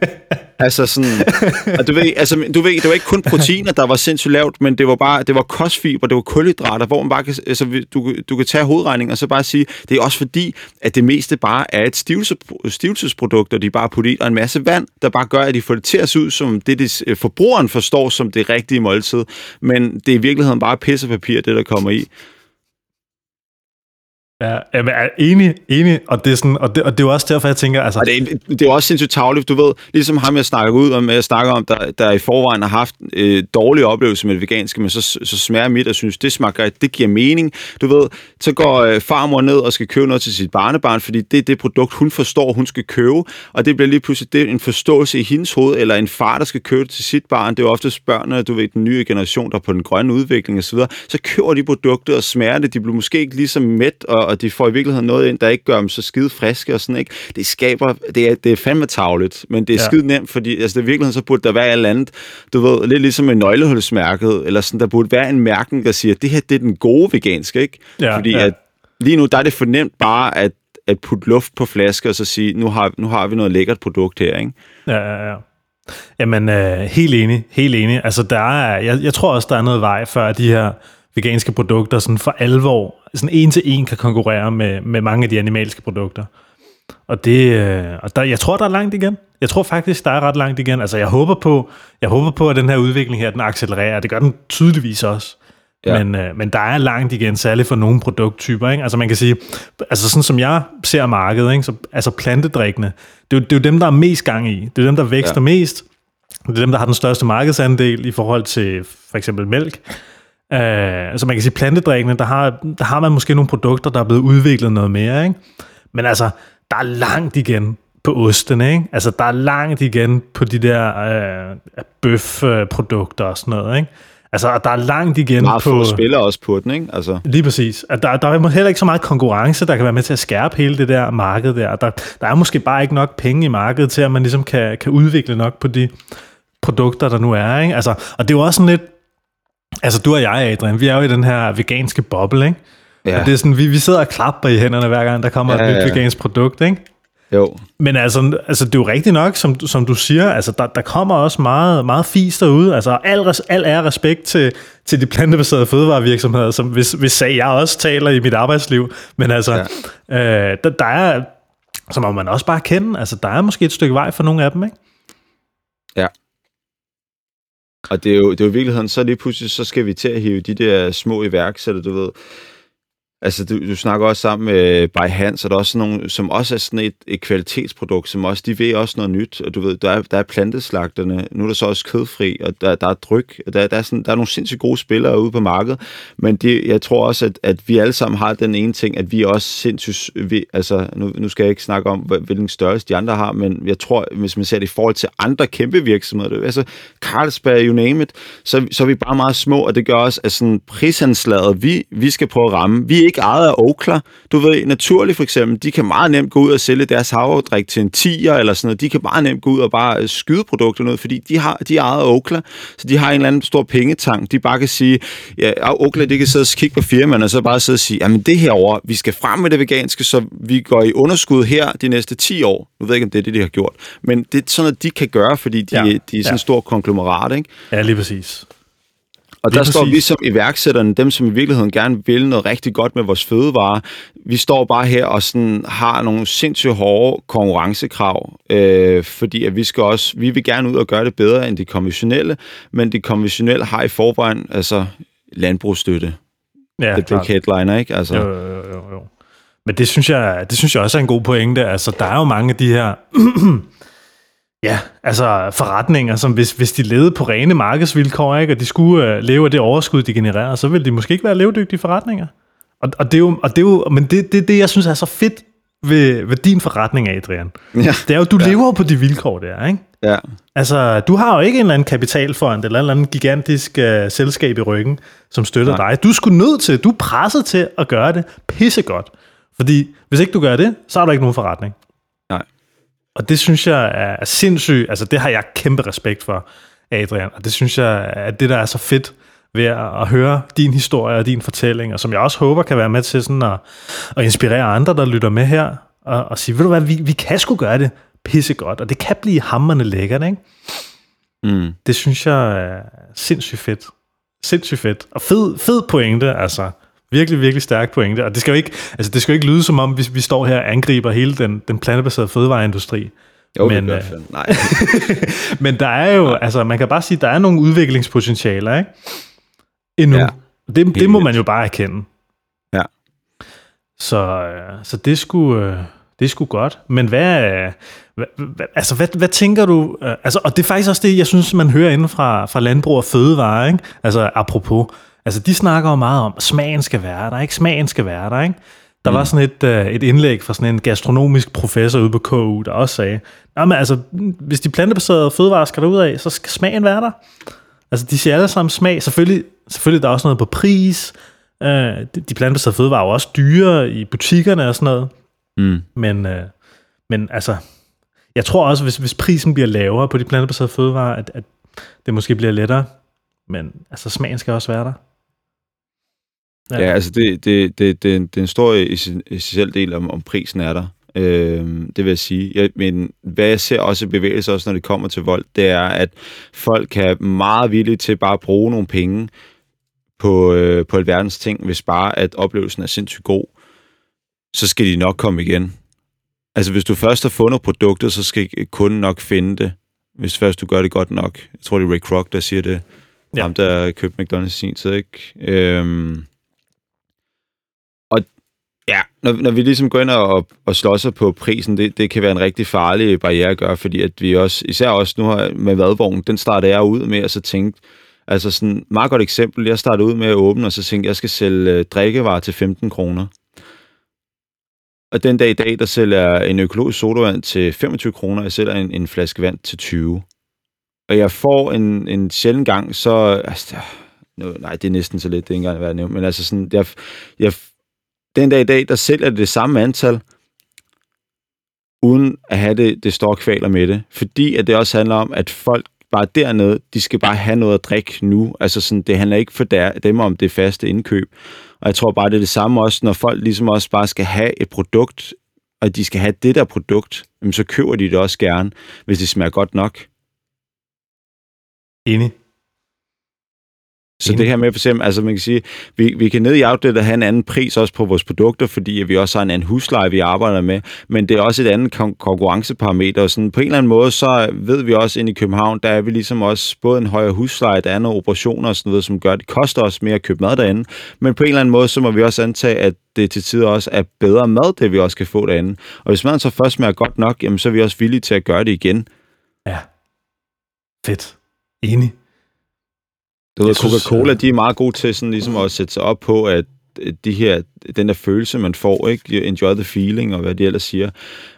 B: altså sådan, og du ved, altså, du ved, det var ikke kun proteiner, der var sindssygt lavt, men det var bare, det var kostfiber, det var kulhydrater, hvor man bare kan, altså, du, du kan tage hovedregningen og så bare sige, det er også fordi, at det meste bare er et stivelse, stivelsesprodukt, og de bare putter i, og en masse vand, der bare gør, at de får det til at se ud, som det, det øh, forbrugeren forstår som det rigtige måltid, men det er i virkeligheden bare pissepapir, det der kommer i.
A: Ja, jeg er enig, enig, og det er, sådan, og det, og det er jo også derfor, jeg tænker... Altså...
B: Og det, er, det er også sindssygt tavligt, du ved, ligesom ham, jeg snakker ud om, jeg snakker om, der, der i forvejen har haft øh, dårlige oplevelser med det veganske, men så, så smager mit og synes, det smager det giver mening. Du ved, så går øh, farmor ned og skal købe noget til sit barnebarn, fordi det er det produkt, hun forstår, hun skal købe, og det bliver lige pludselig det en forståelse i hendes hoved, eller en far, der skal købe det til sit barn. Det er jo ofte børnene, du ved, den nye generation, der er på den grønne udvikling osv., så, så køber de produkter og smager det. De bliver måske ikke lige så mæt og og de får i virkeligheden noget ind, der ikke gør dem så skide friske og sådan, ikke? Det skaber, det er, det er fandme tavligt, men det er ja. skide nemt, fordi altså, det i virkeligheden så burde der være et eller andet, du ved, lidt ligesom en nøglehulsmærket, eller sådan, der burde være en mærken, der siger, det her, det er den gode veganske, ikke?
A: Ja,
B: fordi
A: ja.
B: at lige nu, der er det fornemt bare, at at putte luft på flasker og så sige, nu har, nu har vi noget lækkert produkt her, ikke?
A: Ja, ja, ja. Jamen, øh, helt enig, helt enig. Altså, der er, jeg, jeg tror også, der er noget vej, før de her veganske produkter sådan for alvor, sådan en til en kan konkurrere med, med mange af de animalske produkter. Og det, øh, og der, jeg tror, der er langt igen. Jeg tror faktisk, der er ret langt igen. Altså, jeg håber på, jeg håber på, at den her udvikling her, den accelererer. Det gør den tydeligvis også. Ja. Men, øh, men der er langt igen, særligt for nogle produkttyper. Ikke? Altså man kan sige, altså sådan som jeg ser markedet, ikke? Så, altså plantedrikkende, det er, jo, det er jo dem, der er mest gang i. Det er dem, der vækster ja. mest. Det er dem, der har den største markedsandel i forhold til for eksempel mælk. Uh, altså man kan sige, plantedrikkende, der har, der har man måske nogle produkter, der er blevet udviklet noget mere. Ikke? Men altså, der er langt igen på osten, ikke? Altså, der er langt igen på de der øh, bøfprodukter og sådan noget, ikke? Altså, der er langt igen
B: Meget
A: på...
B: få spiller også på den, ikke? Altså.
A: Lige præcis. At der, der er heller ikke så meget konkurrence, der kan være med til at skærpe hele det der marked der. Der, der er måske bare ikke nok penge i markedet til, at man ligesom kan, kan udvikle nok på de produkter, der nu er. Ikke? Altså, og det er jo også sådan lidt... Altså, du og jeg, Adrian, vi er jo i den her veganske boble, ikke? Ja. Og det er sådan, vi, vi sidder og klapper i hænderne, hver gang der kommer ja, et nyt ja. vegansk produkt, ikke?
B: Jo.
A: Men altså, altså, det er jo rigtigt nok, som, som du siger, altså, der, der kommer også meget, meget fis derude. Altså, al, al er respekt til, til de plantebaserede fødevarevirksomheder, som hvis, hvis sag jeg også taler i mit arbejdsliv. Men altså, ja. øh, der, der er, så må man også bare kende, altså, der er måske et stykke vej for nogle af dem, ikke?
B: Ja. Og det er jo, det er jo i virkeligheden, så lige pludselig, så skal vi til at hive de der små iværksætter, du ved, Altså, du, du snakker også sammen med By Hans, og der er også nogle, som også er sådan et, et kvalitetsprodukt, som også, de ved også noget nyt, og du ved, der er, der er planteslagterne, nu er der så også kødfri, og der, der er dryk, der, der, er sådan, der er nogle sindssygt gode spillere ude på markedet, men det, jeg tror også, at, at vi alle sammen har den ene ting, at vi er også sindssygt, vi, altså, nu, nu skal jeg ikke snakke om, hvilken størrelse de andre har, men jeg tror, hvis man ser det i forhold til andre kæmpe virksomheder, altså Carlsberg, you name it, så, så er vi bare meget små, og det gør også, at sådan prisanslaget, vi, vi skal prøve at ramme, vi ikke ejet af Okla. Du ved, Naturlig for eksempel, de kan meget nemt gå ud og sælge deres havredrik til en 10'er eller sådan noget. De kan meget nemt gå ud og bare skyde produkter noget, fordi de, har, de er ejet af Okla, så de har en eller anden stor pengetank. De bare kan sige, ja, Okla, de kan sidde og kigge på firmaerne, og så bare sidde og sige, jamen det her over, vi skal frem med det veganske, så vi går i underskud her de næste 10 år. Nu ved jeg ikke, om det er det, de har gjort. Men det er sådan noget, de kan gøre, fordi de, ja. de er sådan ja. en stor konglomerat, ikke?
A: Ja, lige præcis.
B: Og der står vi som iværksætterne, dem som i virkeligheden gerne vil noget rigtig godt med vores fødevarer, vi står bare her og sådan har nogle sindssygt hårde konkurrencekrav, øh, fordi at vi skal også, vi vil gerne ud og gøre det bedre end de konventionelle, men de konventionelle har i forvejen altså landbrugsstøtte. Ja, det er headliner, ikke? Altså.
A: Jo, jo, jo, jo. Men det synes, jeg, det synes jeg også er en god pointe. Altså, der er jo mange af de her Ja, altså forretninger, som hvis, hvis de levede på rene markedsvilkår, ikke, og de skulle uh, leve af det overskud, de genererer, så ville de måske ikke være levedygtige forretninger. Og, og, det er jo, og det er jo, men det, det, det, jeg synes er så fedt ved, ved din forretning, Adrian. Ja. Det er jo, du ja. lever på de vilkår der, ikke?
B: Ja.
A: Altså, du har jo ikke en eller anden kapitalfond eller en eller anden gigantisk uh, selskab i ryggen, som støtter Nej. dig. Du skulle nødt til, du er presset til at gøre det pissegodt. Fordi hvis ikke du gør det, så har du ikke nogen forretning. Og det synes jeg er sindssygt, altså det har jeg kæmpe respekt for, Adrian, og det synes jeg er det, der er så fedt ved at, høre din historie og din fortælling, og som jeg også håber kan være med til sådan at, at inspirere andre, der lytter med her, og, og sige, ved du hvad, vi, vi kan sgu gøre det pissegodt, og det kan blive hammerne lækkert, ikke? Mm. Det synes jeg er sindssygt fedt. Sindssygt fedt. Og fed, fed pointe, altså. Virkelig, virkelig stærk pointe. Og det skal jo ikke, altså det skal jo ikke lyde som om, hvis vi står her og angriber hele den, den plantebaserede fødevareindustri.
B: Jo, men, det øh, Nej.
A: men der er jo, altså man kan bare sige, der er nogle udviklingspotentialer, ikke? Endnu. Ja. Det, det må man jo bare erkende.
B: Ja.
A: Så, øh, så det skulle, øh, det skulle godt. Men hvad, hvad, hvad, altså, hvad, hvad tænker du? Altså, og det er faktisk også det, jeg synes, man hører inden fra, fra landbrug og fødevare, ikke? Altså apropos. Altså, de snakker jo meget om, at smagen skal være der, ikke? Smagen skal være der, ikke? Der mm. var sådan et, uh, et indlæg fra sådan en gastronomisk professor ude på KU, der også sagde, men altså, hvis de plantebaserede fødevarer skal ud af, så skal smagen være der. Altså, de siger alle sammen smag. Selvfølgelig, selvfølgelig der er også noget på pris, Øh, de, de plantebaserede fødevarer er jo også dyre i butikkerne og sådan noget.
B: Mm.
A: Men, øh, men altså, jeg tror også, hvis, hvis prisen bliver lavere på de plantebaserede fødevarer, at, at det måske bliver lettere. Men altså, smagen skal også være der.
B: Ja, ja altså det, det, det, det, det er en stor essentiel del om, om prisen er der. Øh, det vil jeg sige. Jeg, men hvad jeg ser også bevæge sig, også når det kommer til vold, det er, at folk er meget villige til bare at bruge nogle penge på, øh, på verdens ting, hvis bare at oplevelsen er sindssygt god, så skal de nok komme igen. Altså hvis du først har fundet produktet, så skal kunden nok finde det, hvis først du gør det godt nok. Jeg tror, det er Ray Kroc, der siger det. Ja. Ham, der købte McDonald's i sin tid, ikke? Øhm, Ja, når, når vi ligesom går ind og, og slår sig på prisen, det, det kan være en rigtig farlig barriere at gøre, fordi at vi også, især også nu har med vadvognen, den startede jeg ud med at så tænke, altså sådan meget godt eksempel, jeg startede ud med at åbne, og så tænkte jeg, jeg skal sælge øh, drikkevarer til 15 kroner. Og den dag i dag, der sælger jeg en økologisk sodavand til 25 kroner, og jeg sælger en, en flaske vand til 20. Og jeg får en, en sjældent gang, så... Altså, nej, det er næsten så lidt, det er ikke engang værd at nævne, men altså sådan, jeg, jeg den dag i dag, der sælger det det samme antal, uden at have det, det store kvaler med det. Fordi at det også handler om, at folk bare dernede, de skal bare have noget at drikke nu. Altså sådan, det handler ikke for der, dem om det faste indkøb. Og jeg tror bare, det er det samme også, når folk ligesom også bare skal have et produkt, og de skal have det der produkt, så køber de det også gerne, hvis det smager godt nok.
A: Enig.
B: Så det her med for eksempel, altså man kan sige, vi, vi kan ned i Outlet og have en anden pris også på vores produkter, fordi vi også har en anden husleje, vi arbejder med, men det er også et andet kon- konkurrenceparameter, og sådan på en eller anden måde, så ved vi også ind i København, der er vi ligesom også både en højere husleje, der er nogle operationer og sådan noget, som gør, at det koster os mere at købe mad derinde, men på en eller anden måde, så må vi også antage, at det til tider også er bedre mad, det vi også kan få derinde. Og hvis maden så først smager godt nok, jamen så er vi også villige til at gøre det igen.
A: Ja. Fedt. Enig.
B: Du ved, Coca-Cola, de er meget gode til sådan ligesom at sætte sig op på, at de her, den der følelse, man får, ikke? Enjoy the feeling, og hvad de ellers siger.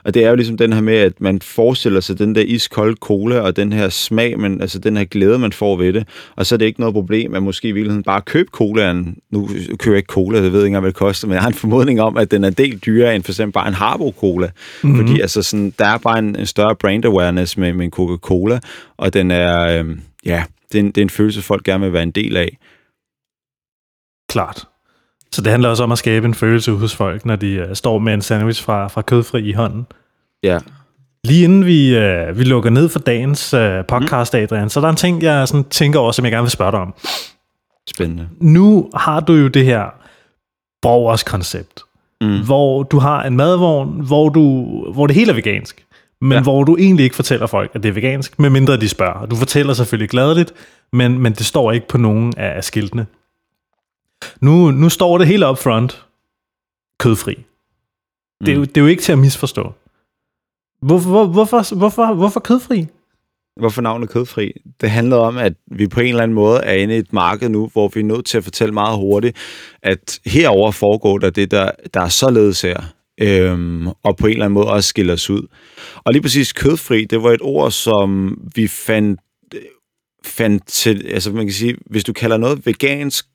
B: Og det er jo ligesom den her med, at man forestiller sig den der iskolde cola, og den her smag, men, altså den her glæde, man får ved det. Og så er det ikke noget problem, at måske i virkeligheden bare købe colaen. Nu kører jeg ikke cola, det ved jeg ikke engang, hvad det koster, men jeg har en formodning om, at den er del dyrere end for eksempel bare en Harbo Cola. Mm-hmm. Fordi altså sådan, der er bare en, en større brand awareness med, med en Coca-Cola, og den er, øh, ja, det er, en, det er en følelse, folk gerne vil være en del af.
A: Klart. Så det handler også om at skabe en følelse hos folk, når de uh, står med en sandwich fra, fra kødfri i hånden.
B: Ja.
A: Lige inden vi, uh, vi lukker ned for dagens uh, podcast, mm. Adrian, så der er en ting, jeg sådan tænker over, som jeg gerne vil spørge dig om.
B: Spændende.
A: Nu har du jo det her borgers koncept, mm. hvor du har en madvogn, hvor, du, hvor det hele er vegansk men ja. hvor du egentlig ikke fortæller folk, at det er vegansk, medmindre de spørger. Du fortæller selvfølgelig gladeligt, men, men det står ikke på nogen af, skiltene. Nu, nu står det helt up front, kødfri. Mm. Det, er jo, det er jo ikke til at misforstå. Hvorfor, hvor, hvorfor, hvorfor, hvorfor kødfri?
B: Hvorfor navnet kødfri? Det handler om, at vi på en eller anden måde er inde i et marked nu, hvor vi er nødt til at fortælle meget hurtigt, at herover foregår der det, der, der er således her øhm, og på en eller anden måde også skiller os ud. Og lige præcis kødfri, det var et ord, som vi fandt, øh, fandt til, altså man kan sige, hvis du kalder noget vegansk,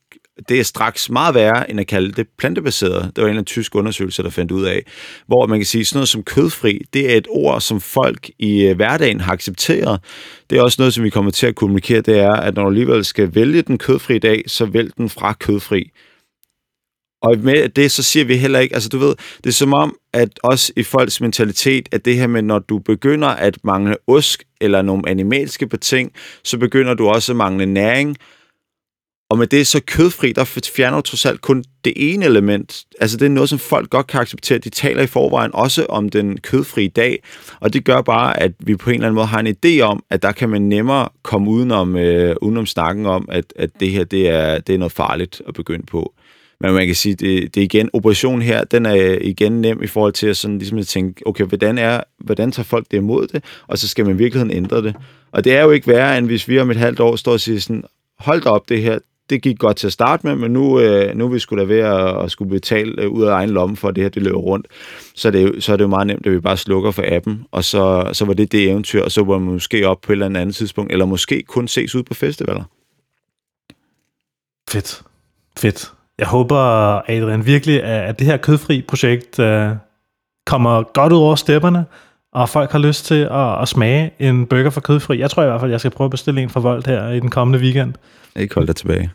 B: det er straks meget værre, end at kalde det plantebaseret. Det var en af tysk undersøgelser, der fandt ud af. Hvor man kan sige, sådan noget som kødfri, det er et ord, som folk i øh, hverdagen har accepteret. Det er også noget, som vi kommer til at kommunikere, det er, at når du alligevel skal vælge den kødfri dag, så vælg den fra kødfri. Og med det, så siger vi heller ikke, altså du ved, det er som om, at også i folks mentalitet, at det her med, når du begynder at mangle osk eller nogle animalske beting, så begynder du også at mangle næring. Og med det så kødfri, der fjerner du trods alt kun det ene element. Altså det er noget, som folk godt kan acceptere. De taler i forvejen også om den kødfri dag, og det gør bare, at vi på en eller anden måde har en idé om, at der kan man nemmere komme udenom, øh, udenom snakken om, at, at det her det er, det er noget farligt at begynde på. Men man kan sige, det, det er igen, operationen her, den er igen nem i forhold til at, sådan, ligesom at tænke, okay, hvordan, er, hvordan tager folk det imod det, og så skal man i virkeligheden ændre det. Og det er jo ikke værre, end hvis vi om et halvt år står og siger sådan, hold da op det her, det gik godt til at starte med, men nu, øh, nu er vi skulle da ved at, at skulle betale øh, ud af egen lomme for, at det her det løber rundt. Så, det, er så er det jo meget nemt, at vi bare slukker for appen, og så, så var det det eventyr, og så var man måske op på et eller andet tidspunkt, eller måske kun ses ud på festivaler.
A: Fedt. Fedt. Jeg håber, Adrian, virkelig, at det her kødfri projekt uh, kommer godt ud over stepperne, og folk har lyst til at, at smage en burger for kødfri. Jeg tror i hvert fald, jeg skal prøve at bestille en for Volt her i den kommende weekend.
B: Ikke hold dig tilbage.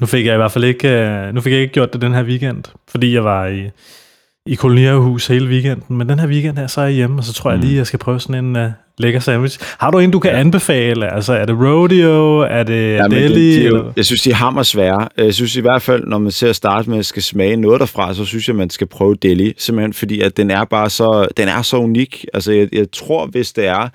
A: Nu fik jeg i hvert fald ikke, uh, nu fik jeg ikke gjort det den her weekend, fordi jeg var i, i kolonierhus hele weekenden, men den her weekend her, så er jeg hjemme, og så tror jeg lige, jeg skal prøve sådan en uh, lækker sandwich. Har du en, du kan ja. anbefale? Altså, er det rodeo? Er det ja, deli?
B: De, de, jeg synes, de er hammer svære. Jeg synes i hvert fald, når man ser at starte med at skal smage noget derfra, så synes jeg, man skal prøve deli, simpelthen fordi, at den er bare så, den er så unik. Altså, jeg, jeg tror, hvis det er,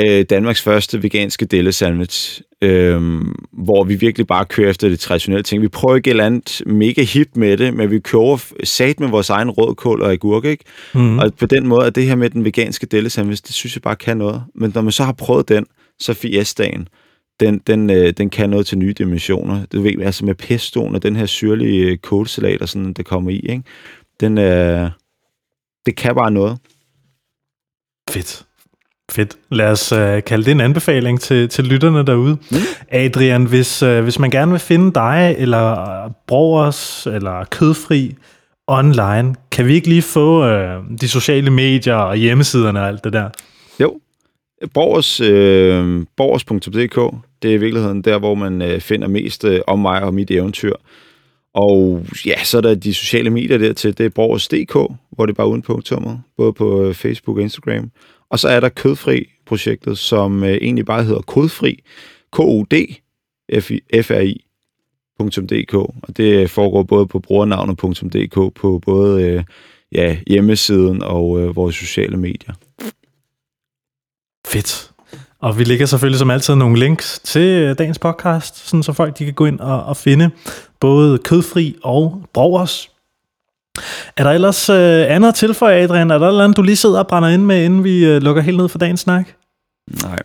B: øh, Danmarks første veganske delle sandwich, øh, hvor vi virkelig bare kører efter det traditionelle ting. Vi prøver ikke et eller andet mega hip med det, men vi kører sat med vores egen rødkål og agurk, ikke? Mm. Og på den måde, at det her med den veganske delle sandwich, det synes jeg bare kan noget. Men når man så har prøvet den, så fiestaen, den, den, øh, den kan noget til nye dimensioner. Du ved, altså med pestoen og den her syrlige øh, kålsalat og sådan, der kommer i, ikke? Den, øh, det kan bare noget.
A: Fedt. Fedt. Lad os uh, kalde det en anbefaling til, til lytterne derude. Mm. Adrian, hvis, uh, hvis man gerne vil finde dig, eller Brogers, eller Kødfri online, kan vi ikke lige få uh, de sociale medier og hjemmesiderne og alt det der?
B: Jo. Borgers, uh, borgers.dk, det er i virkeligheden der, hvor man uh, finder mest uh, om mig og mit eventyr. Og ja, så er der de sociale medier dertil, det er borgers.dk, hvor det er bare uden punktummet, både på Facebook og Instagram. Og så er der Kødfri-projektet, som øh, egentlig bare hedder Kodfri, k o d f r i.dk, og det øh, foregår både på brugernavnet.dk, på både øh, ja, hjemmesiden og øh, vores sociale medier.
A: Fedt. Og vi lægger selvfølgelig som altid nogle links til øh, dagens podcast, sådan så folk de kan gå ind og, og finde både kødfri og brogers er der ellers øh, andet til for Adrian? Er der noget, du lige sidder og brænder ind med, inden vi øh, lukker helt ned for dagens snak?
B: Nej.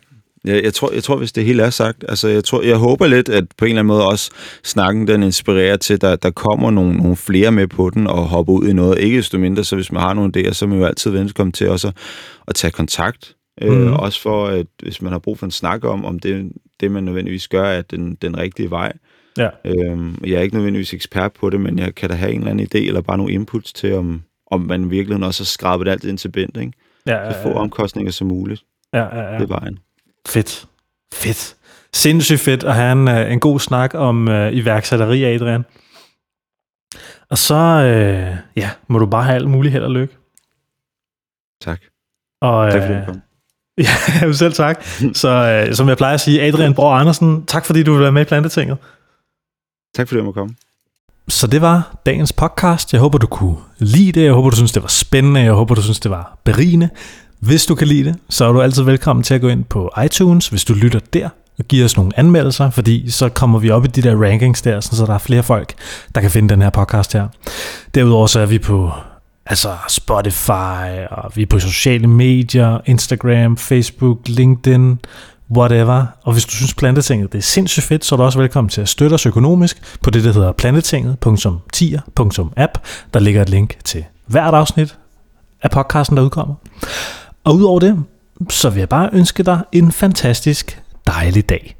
B: Jeg, jeg, tror, jeg tror, hvis det hele er sagt, altså jeg, tror, jeg håber lidt, at på en eller anden måde også snakken, den inspirerer til, at der, der kommer nogle, nogle flere med på den og hopper ud i noget. Ikke desto mindre, så hvis man har nogle idéer, så er man jo altid velkommen til også at, at tage kontakt. Mm. Øh, mhm. også for, at hvis man har brug for en snak om, om det, det man nødvendigvis gør, er den, den rigtige vej. Ja. Øhm, jeg er ikke nødvendigvis ekspert på det, men jeg kan da have en eller anden idé, eller bare nogle inputs til, om, om man virkelig også har skrabet alt ind til bent, ikke? Ja, ja, ja. Så få omkostninger som muligt. Ja, ja, ja. Det er vejen.
A: Fedt. Fedt. Sindssygt fedt at have en, øh, en god snak om uh, iværksætteri, Adrian. Og så uh, ja, må du bare have alt muligt held og lykke.
B: Tak.
A: Og, tak du kom. Ja, selv tak. Så uh, som jeg plejer at sige, Adrian Bror Andersen, tak fordi du vil være med i Plantetinget.
B: Tak fordi du måtte komme.
A: Så det var dagens podcast. Jeg håber, du kunne lide det. Jeg håber, du synes, det var spændende. Jeg håber, du synes, det var berigende. Hvis du kan lide det, så er du altid velkommen til at gå ind på iTunes, hvis du lytter der, og give os nogle anmeldelser, fordi så kommer vi op i de der rankings der, så der er flere folk, der kan finde den her podcast her. Derudover så er vi på altså Spotify, og vi er på sociale medier, Instagram, Facebook, LinkedIn, whatever. Og hvis du synes Plantetinget det er sindssygt fedt, så er du også velkommen til at støtte os økonomisk på det, der hedder plantetinget.tier.app. Der ligger et link til hvert afsnit af podcasten, der udkommer. Og udover det, så vil jeg bare ønske dig en fantastisk dejlig dag.